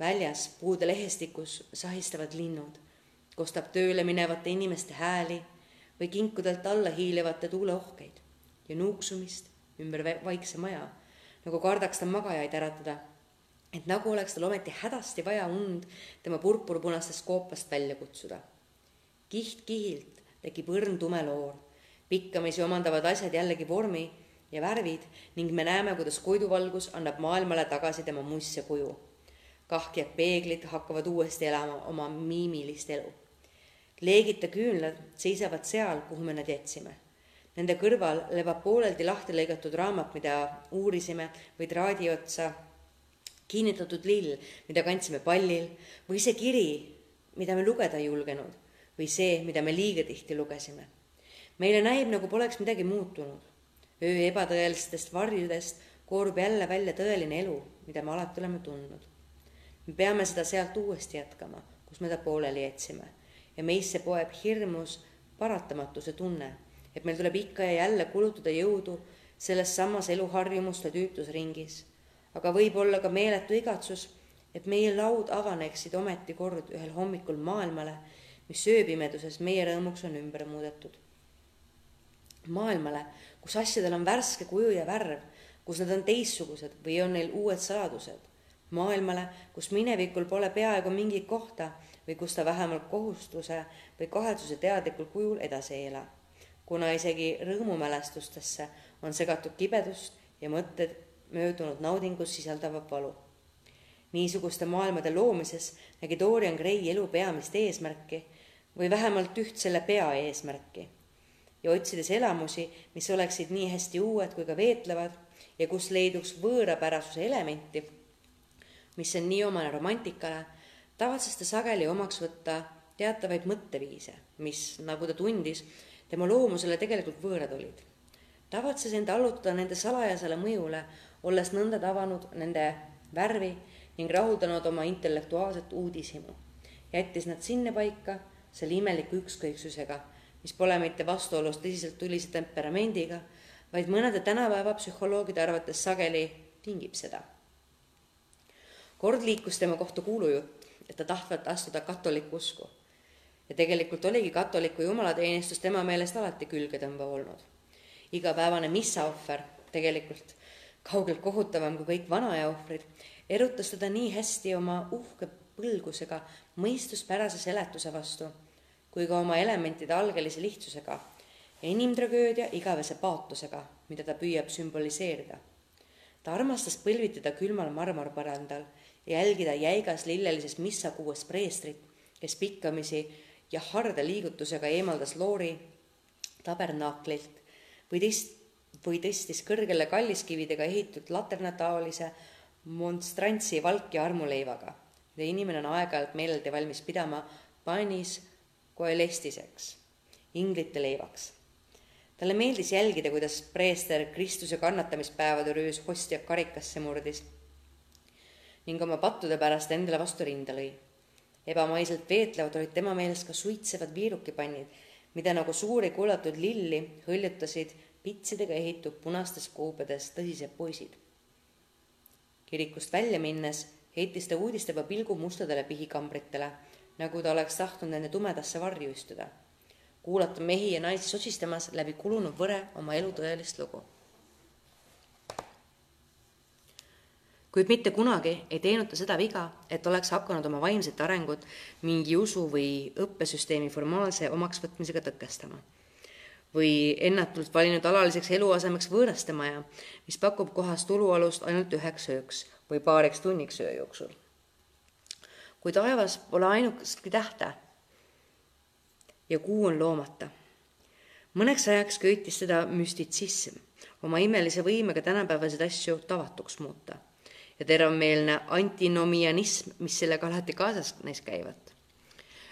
väljas puude lehestikus sahistavad linnud, kostab tööle minevate inimeste hääli või kinkudelt alla hiilivate tuuleohkeid ja nuuksumist ümber vaikse maja, nagu kardaks ta magajaid äratada. et nagu oleks tal ometi hädasti vaja und tema purpurpunastest koopast välja kutsuda. kiht kihilt tekib õrn tume loor, pikkamisi omandavad asjad jällegi vormi ja värvid ning me näeme, kuidas koiduvalgus annab maailmale tagasi tema muistse kuju. kahkjad peeglid hakkavad uuesti elama oma miimilist elu. leegita küünlad seisavad seal, kuhu me nad jätsime Nende kõrval lebab pooleldi lahti lõigatud raamat, mida uurisime, või traadi otsa kinnitatud lill, mida kandsime pallil, või see kiri, mida me lugeda ei julgenud, või see, mida me liiga tihti lugesime. Meile näib, nagu poleks midagi muutunud. öö ebatõelistest varjudest koorub jälle välja tõeline elu, mida me alati oleme tundnud. me peame seda sealt uuesti jätkama, kus me ta pooleli jätsime ja meisse poeb hirmus paratamatuse tunne et meil tuleb ikka ja jälle kulutada jõudu selles samas eluharjumuste tüütusringis. aga võib-olla ka meeletu igatsus, et meie laud avaneksid ometi kord ühel hommikul maailmale, mis ööpimeduses meie rõõmuks on ümber muudetud. Maailmale, kus asjadel on värske kuju ja värv, kus nad on teistsugused või on neil uued saladused. maailmale, kus minevikul pole peaaegu mingit kohta või kus ta vähemalt kohustuse või kahetsuse teadlikul kujul edasi ei ela kuna isegi rõõmumälestustesse on segatud kibedust ja mõtted möödunud naudingus sisaldavat valu. niisuguste maailmade loomises nägi Dorian Gray elu peamist eesmärki või vähemalt üht selle peaeesmärki ja otsides elamusi, mis oleksid nii hästi uued kui ka veetlevad ja kus leiduks võõrapärasuse elementi, mis on nii omane romantikale, tavatses ta sageli omaks võtta teatavaid mõtteviise, mis, nagu ta tundis, tema loomusele tegelikult võõrad olid. tavatses end allutada nende salajasele mõjule, olles nõnda tabanud nende värvi ning rahuldanud oma intellektuaalset uudishimu. jättis nad sinnapaika selle imeliku ükskõiksusega, mis pole mitte vastuolus tõsiselt tulise temperamendiga, vaid mõnede tänapäeva psühholoogide arvates sageli tingib seda. kord liikus tema kohta kuulujutt, et ta tahtvat astuda katoliku usku ja tegelikult oligi katoliku jumalateenistus tema meelest alati külgetõmbav olnud. igapäevane missaohver, tegelikult kaugelt kohutavam kui kõik vanaja ohvrid, erutas teda nii hästi oma uhke põlgusega mõistuspärase seletuse vastu kui ka oma elementide algelise lihtsusega ja inimtragöödia igavese paatosega, mida ta püüab sümboliseerida. ta armastas põlvitada külmal marmorpõrandal ja jälgida jäigas lillelises missakuues preestrit, kes pikkamisi ja harde liigutusega eemaldas loori tabernaaklilt või tist-, või tõstis kõrgele kalliskividega ehitud laternataolise monstrantsi valk ja armuleivaga, mida inimene on aeg-ajalt meeleldi valmis pidama panis koelestiseks, inglite leivaks. talle meeldis jälgida, kuidas preester Kristuse kannatamispäevade röös hostja karikasse murdis ning oma pattude pärast endale vastu rinda lõi ebamaiselt veetlevad olid tema meelest ka suitsevad viirukipannid, mida nagu suuri kullatud lilli hõljutasid pitsidega ehitud punastes kuubedes tõsised poisid. kirikust välja minnes heitis ta uudistava pilgu mustadele pihikambritele, nagu ta oleks tahtnud nende tumedasse varju istuda, kuulata mehi ja naisi sosistamas läbi kulunud võre oma elu tõelist lugu kuid mitte kunagi ei teinud ta seda viga, et oleks hakanud oma vaimset arengut mingi usu või õppesüsteemi formaalse omaksvõtmisega tõkestama. või ennatult valinud alaliseks eluasemeks võõraste maja, mis pakub kohas tulualust ainult üheks ööks või paariks tunniks öö jooksul. Kui taevas pole ainukestki tähte ja kuu on loomata. mõneks ajaks köitis teda müstitsism, oma imelise võimega tänapäevaseid asju tavatuks muuta ja teravmeelne antinomianism, mis sellega alati kaasas neis käivad.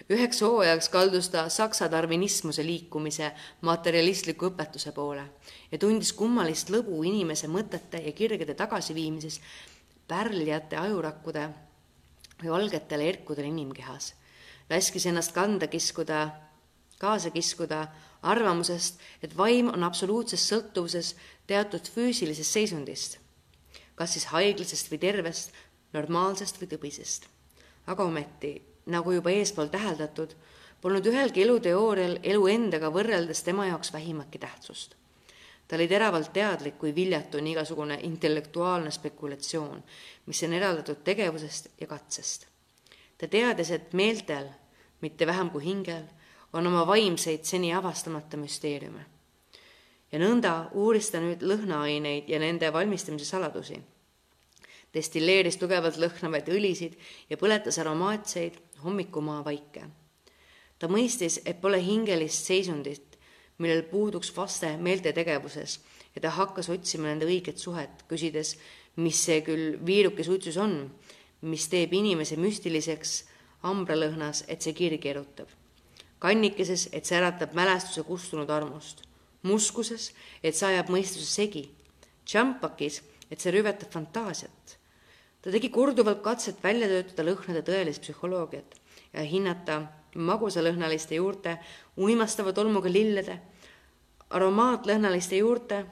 üheks hooajaks kaldus ta saksa tarvinismuse liikumise materialistliku õpetuse poole ja tundis kummalist lõbu inimese mõtete ja kirgede tagasiviimises pärljate ajurakkude või valgetele erkudele inimkehas. laskis ennast kanda kiskuda, kaasa kiskuda arvamusest, et vaim on absoluutses sõltuvuses teatud füüsilisest seisundist, kas siis haiglasest või tervest, normaalsest või tõbisest. aga ometi, nagu juba eespool täheldatud, polnud ühelgi eluteoorial elu endaga võrreldes tema jaoks vähimatki tähtsust. Ta oli teravalt teadlik, kui viljatu on igasugune intellektuaalne spekulatsioon, mis on eraldatud tegevusest ja katsest. ta teadis, et meeltel, mitte vähem kui hingel, on oma vaimseid seni avastamata müsteeriume. ja nõnda uuris ta nüüd lõhnaaineid ja nende valmistamise saladusi destilleeris tugevalt lõhnavaid õlisid ja põletas aromaatseid hommikumaa vaike. ta mõistis, et pole hingelist seisundit, millel puuduks vaste meeltetegevuses ja ta hakkas otsima nende õiget suhet, küsides, mis see küll viiruke suitsus on, mis teeb inimese müstiliseks ambralõhnas, et see kirgi erutab. kannikeses, et see äratab mälestuse kustunud armust. muskuses, et see ajab mõistuse segi. Tšampakis, et see rüvetab fantaasiat ta tegi korduvalt katset välja töötada lõhnade tõelist psühholoogiat ja hinnata magusalõhnaliste juurte uimastava tolmuga lillede, aromaatlõhnaliste juurte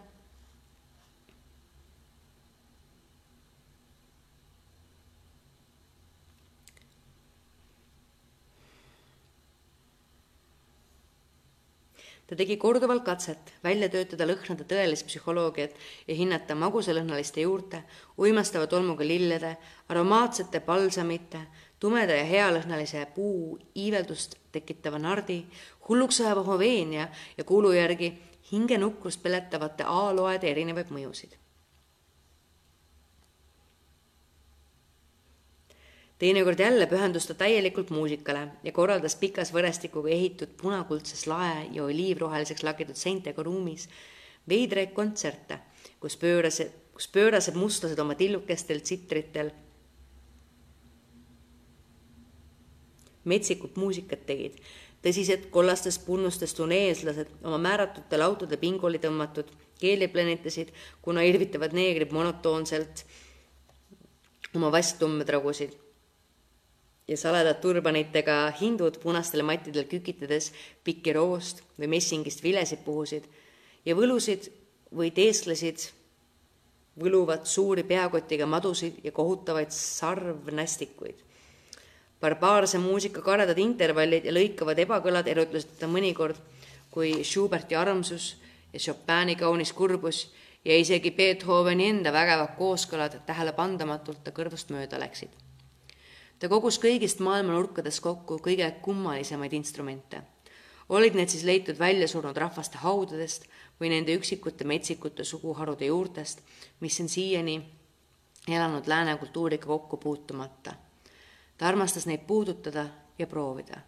ta tegi korduvalt katset välja töötada lõhnade tõelist psühholoogiat ja hinnata magusalõhnaliste juurte, uimastava tolmuga lillede, aromaatsete palsamite, tumeda ja healõhnalise puu iiveldust tekitava nardi, hulluks ajava hoveenia ja kuulu järgi hingenukrust peletavate A-loede erinevaid mõjusid. Teinekord jälle pühendus ta täielikult muusikale ja korraldas pikas võrestikuga ehitud punakuldses lae ja oliivroheliseks lakitud seintega ruumis veidraid kontserte, kus pöörased, kus pöörased mustlased oma tillukestel tsitritel metsikut muusikat tegid. tõsised kollastest punnustest tuneeslased oma määratute lautade pingoli tõmmatud keeli planitasid, kuna irvitavad neegrid monotoonselt oma vasttumme tragusid ja saledad turbanitega hindud punastel mattidel kükitades pikki roost või messingist vilesid puhusid ja võlusid või teesklesid võluvad suuri peakotiga madusid ja kohutavaid sarvnästikuid. Barbaarse muusika karedad intervallid ja lõikavad ebakõlad erutasid teda mõnikord kui Schuberti armsus ja Chopini kaunis kurbus ja isegi Beethoveni enda vägevad kooskõlad tähelepandamatult ta kõrvust mööda läksid ta kogus kõigist maailma nurkadest kokku kõige kummalisemaid instrumente. olid need siis leitud väljasurnud rahvaste haudadest või nende üksikute metsikute suguharude juurtest, mis on siiani elanud lääne kultuuriga kokku puutumata. Ta armastas neid puudutada ja proovida.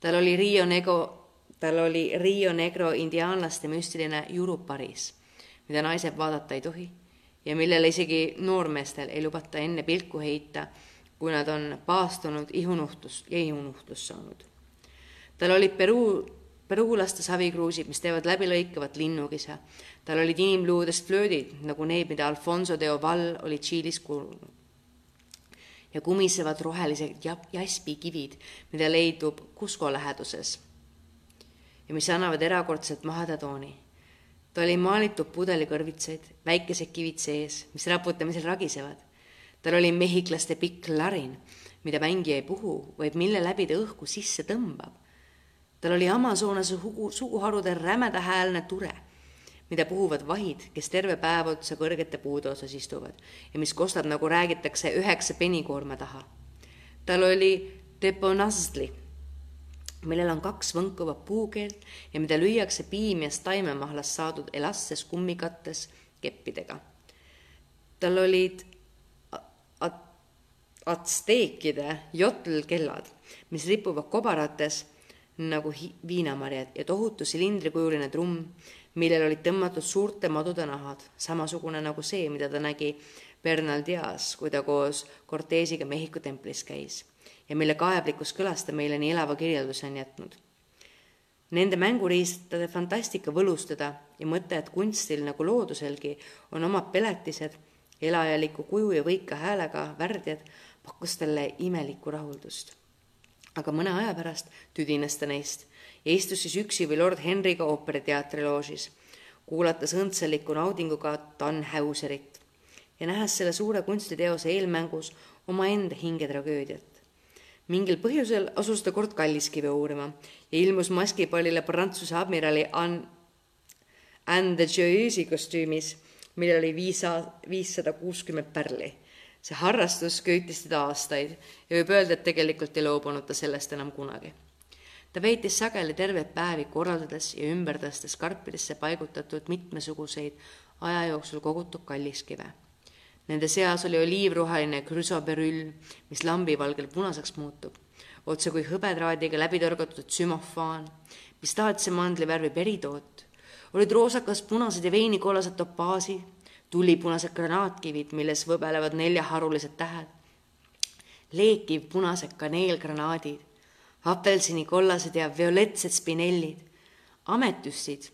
tal oli Rio Negro, tal oli Rio Negro indiaanlaste müstiline juruparis, mida naised vaadata ei tohi ja millele isegi noormeestel ei lubata enne pilku heita kui nad on paastunud ihunuhtlust ja ihunuhtlust saanud. tal olid Peruu, peruulaste savikruusid, mis teevad läbilõikavat linnukisa. tal olid inimluudest flöödid, nagu need, mida Alfonso de Oval oli Tšiilis kuulnud. Ja kumisevad rohelised jaspikivid, mida leidub Cusco läheduses ja mis annavad erakordselt maheda tooni. ta oli maalitud pudelikõrvitsaid, väikesed kivid sees, mis raputamisel ragisevad tal oli mehhiklaste pikk larin, mida mängija ei puhu, vaid mille läbi ta õhku sisse tõmbab. tal oli Amazonase sugu, suguharude rämedahäälne ture, mida puhuvad vahid, kes terve päev otsa kõrgete puude otsas istuvad ja mis kostab, nagu räägitakse, üheksa penikoorma taha. tal oli deponazli, millel on kaks võnkuvat puukeelt ja mida lüüakse piimiast taimemahlast saadud elastses kummikattes keppidega. tal olid atsteekide jotlkellad, mis ripuvad kobarates nagu viinamarjad ja tohutu silindrikujuline trumm, millel olid tõmmatud suurte madude nahad, samasugune nagu see, mida ta nägi Bernal Dias, kui ta koos Cortesiga Mehhiko templis käis ja mille kaeblikus kõlas ta meile nii elava kirjelduse on jätnud. Nende mänguriistade fantastika võlustada ja mõte, et kunstil nagu looduselgi on omad peletised, elajaliku kuju ja võika häälega värdjad, pakkus talle imelikku rahuldust. aga mõne aja pärast tüdines ta neist istus siis üksi või lord Henryga ooperiteatri loožis, kuulates õndsaliku naudinguga Tannhäuserit ja nähes selle suure kunstiteose eelmängus omaenda hingetragöödiat. mingil põhjusel asus ta kord Kalliskive uurima ja ilmus maskipallile Prantsuse admirali Anne Anne de Joyeuse kostüümis, millel oli viis, viissada kuuskümmend pärli. see harrastus köitis teda aastaid ja võib öelda, et tegelikult ei loobunud ta sellest enam kunagi. Ta veetis sageli terveid päevi korraldades ja ümber tõstes karpidesse paigutatud mitmesuguseid aja jooksul kogutud kalliskive. Nende seas oli oliivroheline krüsoberüll, mis lambivalgel punaseks muutub, otse kui hõbetraadiga läbi torgatud sümofaan, pistaatsia mandlivärvi peritoot olid roosakas punased ja veinikollased topaasid, tulipunased granaatkivid, milles võbelevad neljaharulised tähed, leekiv punased kaneelgranaadid, apelsinikollased ja violetsed spinellid, ametüssid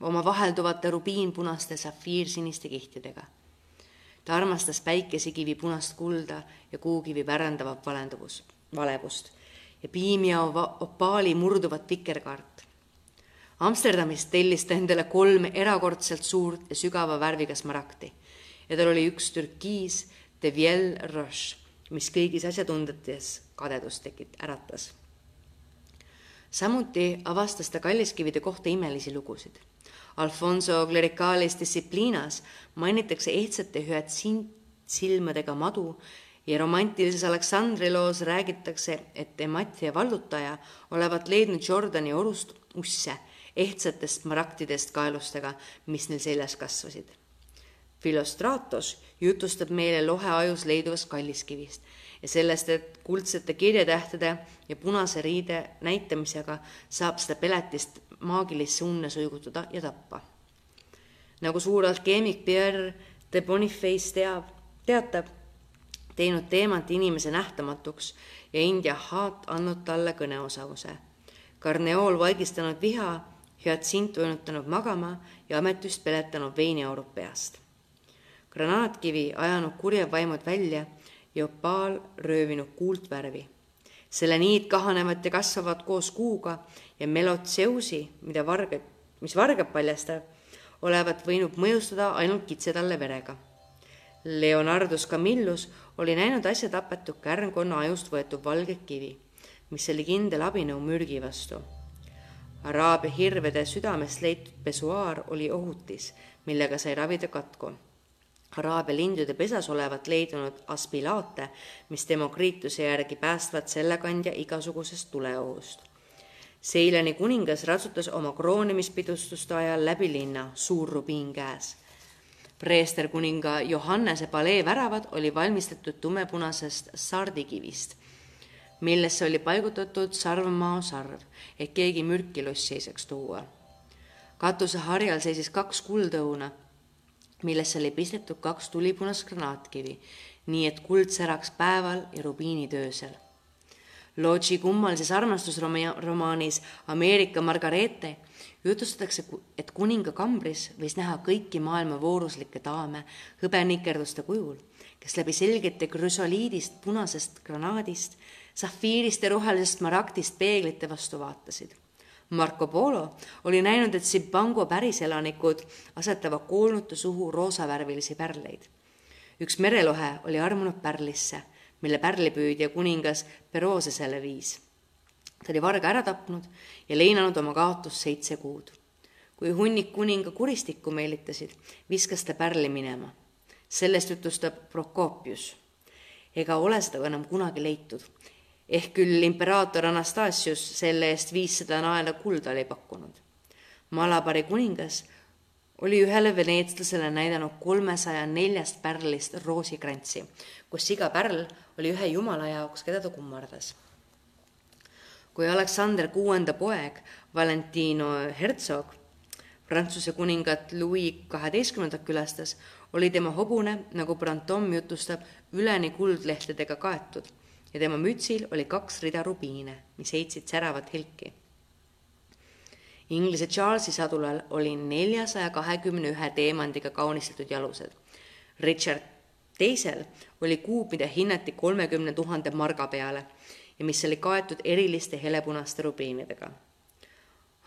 oma vahelduvate rubiinpunaste safiirsiniste kihtidega. ta armastas päikesekivi punast kulda ja kuukivi pärändavat valenduvus, valevust ja piimi ja opaali murduvat vikerkaart Amsterdamist tellis ta endale kolm erakordselt suurt ja sügava värviga smaragdi ja tal oli üks türkiis de Viel Roche, mis kõigis asjatundetes kadedust tekit-, äratas. Samuti avastas ta kalliskivide kohta imelisi lugusid. Alfonso Clericalis Disciplinas mainitakse ehtsate hüatsintsilmadega madu ja romantilises Aleksandri loos räägitakse, et Ematria vallutaja olevat leidnud Jordani orust usse ehtsatest smaragdidest kaelustega, mis neil seljas kasvasid. Philostratos jutustab meile loheajus leiduvast kalliskivist ja sellest, et kuldsete kirjatähtede ja punase riide näitamisega saab seda peletist maagilisse unne suigutada ja tappa. nagu suur alkeemik Pierre de Boniface teab, teatab, teinud teemat inimese nähtamatuks ja India haat andnud talle kõneosavuse. Carneol vaigistanud viha hüatsint uinutanud magama ja ametust peletanud veiniaurud peast. granaatkivi ajanud kurjad vaimud välja ja opaal röövinud kuult värvi. selle niid kahanevad ja kasvavad koos kuuga ja melotseusi, mida vargad, mis vargad paljastab, olevat võinud mõjustada ainult kitsetalle verega. Leonardus Camillus oli näinud äsja tapetud kärnkonna ajust võetud valget kivi, mis oli kindel abinõu mürgi vastu Araabia hirvede südamest leitud pesuaar oli ohutis, millega sai ravida katku. Araabia lindude pesas olevat leidunud aspilaate, mis Demokriituse järgi päästvad selle kandja igasugusest tuleohust. Seilani kuningas ratsutas oma kroonimispidustuste ajal läbi linna, suur rubiin käes. preester kuninga Johannese palee väravad oli valmistatud tumepunasest sardikivist millesse oli paigutatud sarvmaa sarv, et keegi mürki lossi ei saaks tuua. katuse harjal seisis kaks kuldõuna, millesse oli pistetud kaks tulipunast granaatkivi, nii et kuld säraks päeval ja rubiinid öösel. Lodži kummalises armastusromaanis Ameerika Margareete jutustatakse, et kuninga kambris võis näha kõiki maailma vooruslikke daame hõbenikerduste kujul, kes läbi selgete krüsoliidist, punasest granaadist safiirist ja rohelisest smaragdist peeglite vastu vaatasid. Marco Polo oli näinud, et Zibango päriselanikud asetavad koolnute suhu roosavärvilisi pärleid. üks merelohe oli armunud pärlisse, mille pärlipüüdja kuningas Perosesele viis. ta oli varga ära tapnud ja leinanud oma kaotust seitse kuud. kui hunnik kuninga kuristikku meelitasid, viskas ta pärli minema. sellest jutustab Prokopius. ega ole seda enam kunagi leitud ehk küll imperaator Anastasius selle eest viissada naela kulda oli pakkunud. Malabari kuningas oli ühele veneetslasele näidanud kolmesaja neljast pärlist roosikrantsi, kus iga pärl oli ühe jumala jaoks, keda ta kummardas. kui Aleksander kuuenda poeg Valentino Herzog Prantsuse kuningat Louis kaheteistkümnendat külastas, oli tema hobune, nagu Brantome jutustab, üleni kuldlehtedega kaetud ja tema mütsil oli kaks rida rubiine, mis heitsid säravat helki. Inglise Charlesi sadulal oli neljasaja kahekümne ühe teemandiga kaunistatud jalused. Richard teisel oli kuub, mida hinnati kolmekümne tuhande marga peale ja mis oli kaetud eriliste helepunaste rubiinidega.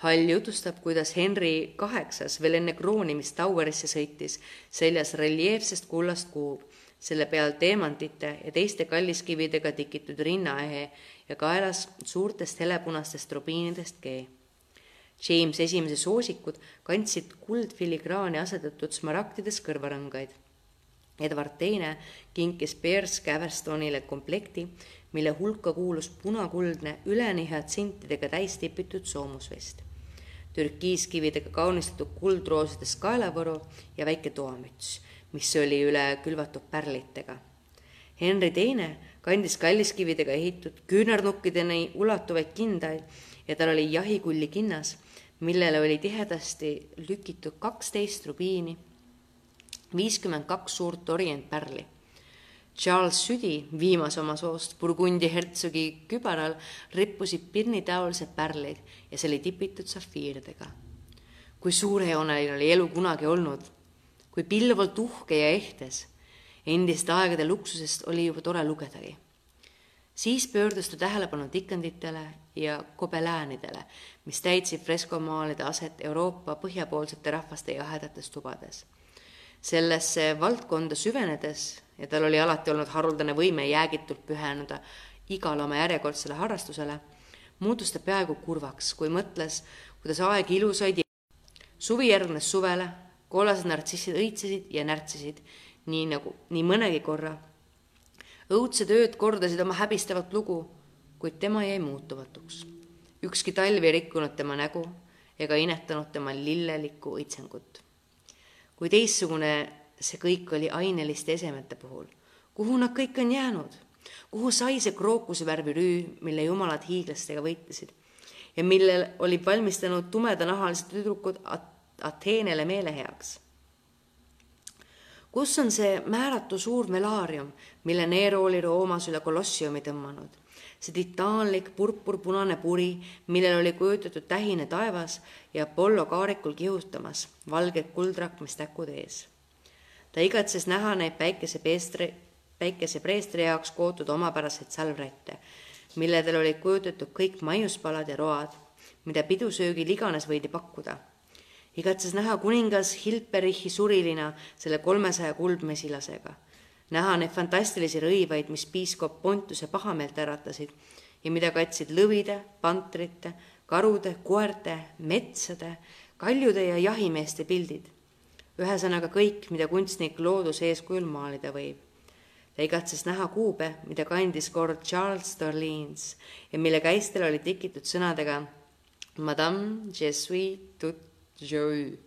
Hall jutustab, kuidas Henry kaheksas veel enne kroonimist Towerisse sõitis seljas reljeefsest kullast kuu, selle peal teemantite ja teiste kalliskividega tikitud rinnaehe ja kaelas suurtest helepunastest rubiinidest kee. James esimese soosikud kandsid kuldfiligraani asetatud smaragdides kõrvarõngaid. Edward Teine kinkis Bears Caverstonile komplekti, mille hulka kuulus punakuldne üleni hüatsintidega täis tipitud soomusvest türkiiskividega kaunistatud kuldroosidest kaelavõru ja väike toamüts, mis oli üle külvatud pärlitega. Henry Teine kandis kalliskividega ehitud küünarnukkideni ulatuvaid kindaid ja tal oli jahikulli kinnas, millele oli tihedasti lükitud kaksteist rubiini, viiskümmend kaks suurt orientpärli Charles Südi, viimase oma soost Burgundi hertsogi kübaral rippusid pirnitaolised pärlid ja see oli tipitud safiiridega. kui suurejooneline oli elu kunagi olnud, kui pilvalt uhke ja ehtes, endiste aegade luksusest oli juba tore lugedagi. siis pöördus ta tähelepanu tikanditele ja kobeläänidele, mis täitsid freskomaalide aset Euroopa põhjapoolsete rahvaste jahedates tubades. sellesse valdkonda süvenedes ja tal oli alati olnud haruldane võime jäägitult pühenduda igale oma järjekordsele harrastusele, muutus ta peaaegu kurvaks, kui mõtles, kuidas aeg ilusaid suvi järgnes suvele, kollased nartsissid õitsesid ja närtsisid, nii nagu nii mõnegi korra. õudsed ööd kordasid oma häbistavat lugu, kuid tema jäi muutumatuks. ükski talv ei rikkunud tema nägu ega inetanud tema lillelikku õitsengut. kui teistsugune see kõik oli aineliste esemete puhul. kuhu nad kõik on jäänud? kuhu sai see krookusvärvi rüü, mille jumalad hiiglastega võitlesid ja millel olid valmistanud tumedanahalised tüdrukud At Ateenele meeleheaks? kus on see määratu suur melaarium, mille Nero oli Roomas üle kolossiumi tõmmanud? see titaanlik purpurpunane puri, millel oli kujutatud tähine taevas ja Apollo kaarikul kihutamas, valged kuldrakmest täkud ees ta igatses näha neid päikesepeestri, päikesepreestri jaoks kootud omapäraseid salvrätte, milledel olid kujutatud kõik maiuspalad ja road, mida pidusöögil iganes võidi pakkuda. Igatses näha kuningas Hilperichi surilina selle kolmesaja kuldmesilasega, näha neid fantastilisi rõivaid, mis piiskop Pontuse pahameelt äratasid ja mida katsid lõvide, pantrite, karude, koerte, metsade, kaljude ja jahimeeste pildid ühesõnaga kõik, mida kunstnik looduse eeskujul maalida võib. ta igatses näha kuube, mida kandis kord Charles Darlins ja mille käistel olid tikitud sõnadega Madame, je suis tout joyeux.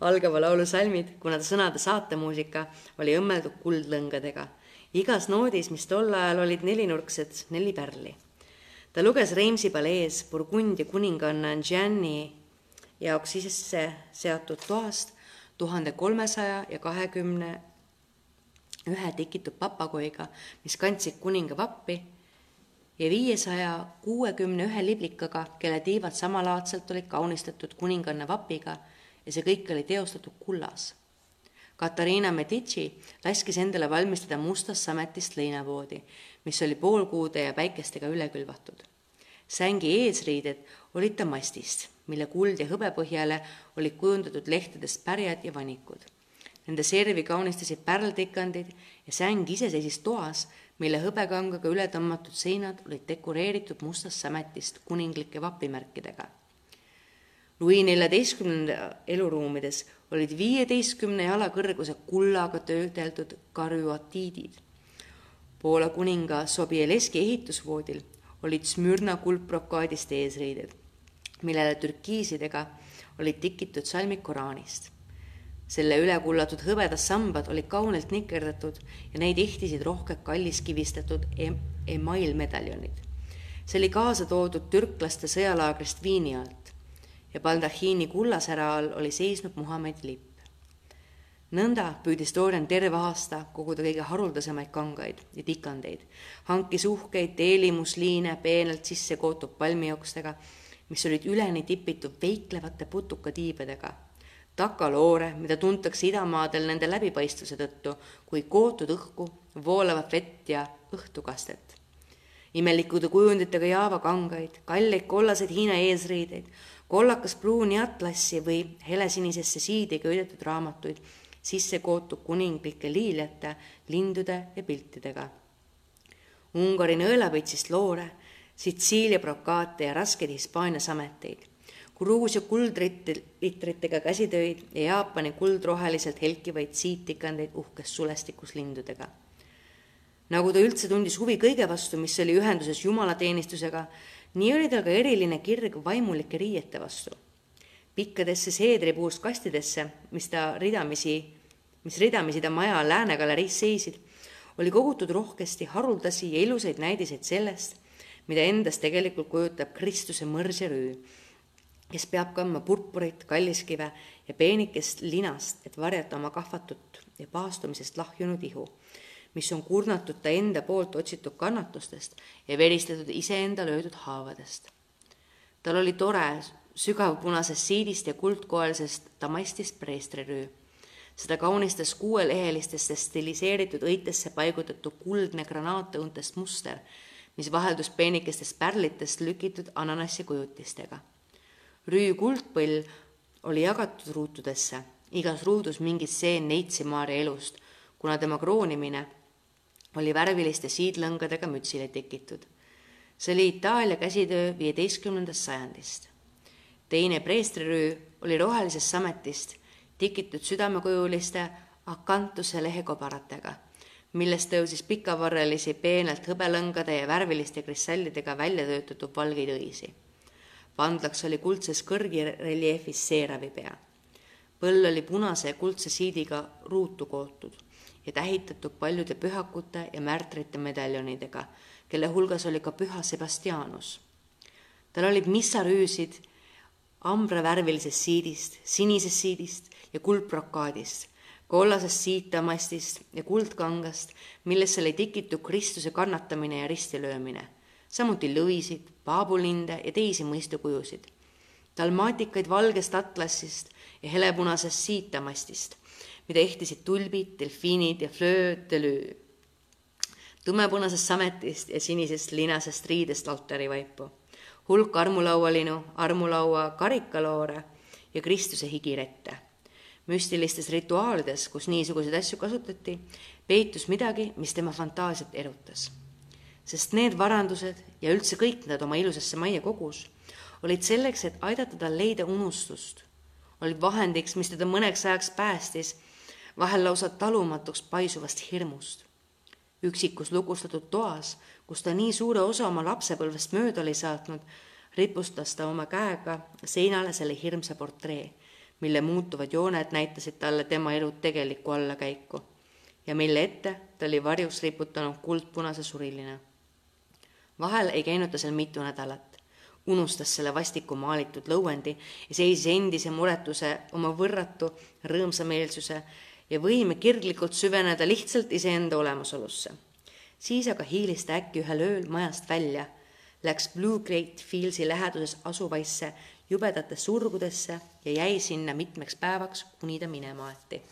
algava laulu salmid, kuna ta sõnade saatemuusika oli õmmeldud kuldlõngadega. igas noodis, mis tol ajal olid nelinurksed, neli pärli. ta luges Reimsi palees Burgundia kuninganna Gianni jaoks sisse seatud toast tuhande kolmesaja ja kahekümne ühe tikitud papagoiga, mis kandsid kuninga vappi ja viiesaja kuuekümne ühe liblikaga, kelle tiivad samalaadselt olid kaunistatud kuninganna vapiga ja see kõik oli teostatud kullas. Katariina Medici laskis endale valmistada mustast sametist leinavoodi, mis oli poolkuude ja päikestega üle külvatud. sängi eesriided olid damastist mille kuld ja hõbepõhjale olid kujundatud lehtedest pärjad ja vanikud. Nende servi kaunistasid pärltikandid ja säng ise seisis toas, mille hõbekangaga üle tõmmatud seinad olid dekoreeritud mustast sämetist kuninglike vapimärkidega. Louis neljateistkümnenda eluruumides olid viieteistkümne jala kõrguse kullaga töödeldud karüatiidid. Poola kuninga Sobieleski ehitusvoodil olid Smürna kuldbrokaadist eesriided millele türkiisidega olid tikitud salmid Koraanist. Selle üle kullatud hõbedad sambad olid kaunilt nikerdatud ja neid ihtisid rohked kalliskivistatud em emailmedaljonid. see oli kaasa toodud türklaste sõjalaagrist Viini alt ja baldahiini kullasära all oli seisnud Muhamedi lipp. nõnda püüdis Dorian terve aasta koguda kõige haruldasemaid kangaid ja tikandeid, hankis uhkeid teelimusliine peenelt sisse kootud palmiokstega mis olid üleni tipitud veiklevate putukatiibadega, takaloore, mida tuntakse idamaadel nende läbipaistvuse tõttu, kui kootud õhku, voolavat vett ja õhtukastet. imelikude kujunditega Java kangaid, kalleid kollaseid Hiina eesriideid, kollakas pruuni atlassi või helesinisesse siidi köidetud raamatuid, sisse kootud kuninglike liiljate, lindude ja piltidega. Ungari nõelapitsist loore, Sitsiilia brokaate ja raskeid Hispaania sameteid, Gruusia kuldritritega käsitöid ja Jaapani kuldroheliselt helkivaid siitikandeid uhkes sulestikus lindudega nagu ta üldse tundis huvi kõige vastu, mis oli ühenduses jumalateenistusega, nii oli tal ka eriline kirg vaimulike riiete vastu. pikkadesse seedripuust kastidesse, mis ta ridamisi, mis ridamisi ta maja läänegaleriis seisid, oli kogutud rohkesti haruldasi ja ilusaid näidiseid sellest, mida endast tegelikult kujutab Kristuse mõrs ja rüü, kes peab kandma purpurit, kalliskive ja peenikest linast, et varjata oma kahvatut ja paastumisest lahjunud ihu mis on kurnatud ta enda poolt otsitud kannatustest ja veristatud iseenda löödud haavadest. tal oli tore sügavpunasest siidist ja kuldkoelisest damastist preestrirüü. seda kaunistas kuuelehelistesse stiliseeritud õitesse paigutatud kuldne granaatõuntest muster, mis vaheldus peenikestest pärlitest lükitud ananassi kujutistega. Rüü kuldpõll oli jagatud ruutudesse, igas ruudus mingi stseen Neitsi-Maarja elust, kuna tema kroonimine oli värviliste siidlõngadega mütsile tekitud. see oli Itaalia käsitöö viieteistkümnendast sajandist. teine preestrirüü oli rohelisest sametist tikitud südamekujuliste akantuse lehekobaratega, millest tõusis pikavarrelisi peenelt hõbelõngade ja värviliste kristallidega välja töötatud valgeid õisi. Vandlaks oli kuldses kõrgireljeefis seeravi pea. põll oli punase ja kuldse siidiga ruutu kootud ja tähitatud paljude pühakute ja märtrite medaljonidega, kelle hulgas oli ka püha Sebastianus. tal olid missarüüsid ambravärvilisest siidist, sinisest siidist ja kuldbrokaadist, kollasest siitamastist ja kuldkangast, millesse oli tikitud Kristuse kannatamine ja ristilöömine, samuti lõvisid, paabulinde ja teisi mõistukujusid, dalmaatikaid valgest atlassist ja helepunasest siitamastist mida ehtisid tulbid, delfiinid ja fleur de lue. tumepunasest sametist ja sinisest linasest riidest altarivaipu, hulk armulaualinu, armulaua karikaloore ja Kristuse higirette. müstilistes rituaalides, kus niisuguseid asju kasutati, peitus midagi, mis tema fantaasiat erutas. Sest need varandused ja üldse kõik nad oma ilusasse majja kogus olid selleks, et aidata tal leida unustust, olid vahendiks, mis teda mõneks ajaks päästis vahel lausa talumatuks paisuvast hirmust. üksikus lukustatud toas, kus ta nii suure osa oma lapsepõlvest mööda oli saatnud, ripustas ta oma käega seinale selle hirmsa portree, mille muutuvad jooned näitasid talle tema elu tegelikku allakäiku ja mille ette ta oli varjus riputanud kuldpunase suriline. Vahel ei käinud ta seal mitu nädalat, unustas selle vastiku maalitud lõuendi ja seisis endise muretuse oma võrratu rõõmsameelsuse ja võime kirglikult süveneda lihtsalt iseenda olemasolusse. siis aga hiilis ta äkki ühel ööl majast välja, läks Blue Great Fieldsi läheduses asuvaisse jubedate surgudesse ja jäi sinna mitmeks päevaks, kuni ta minema aeti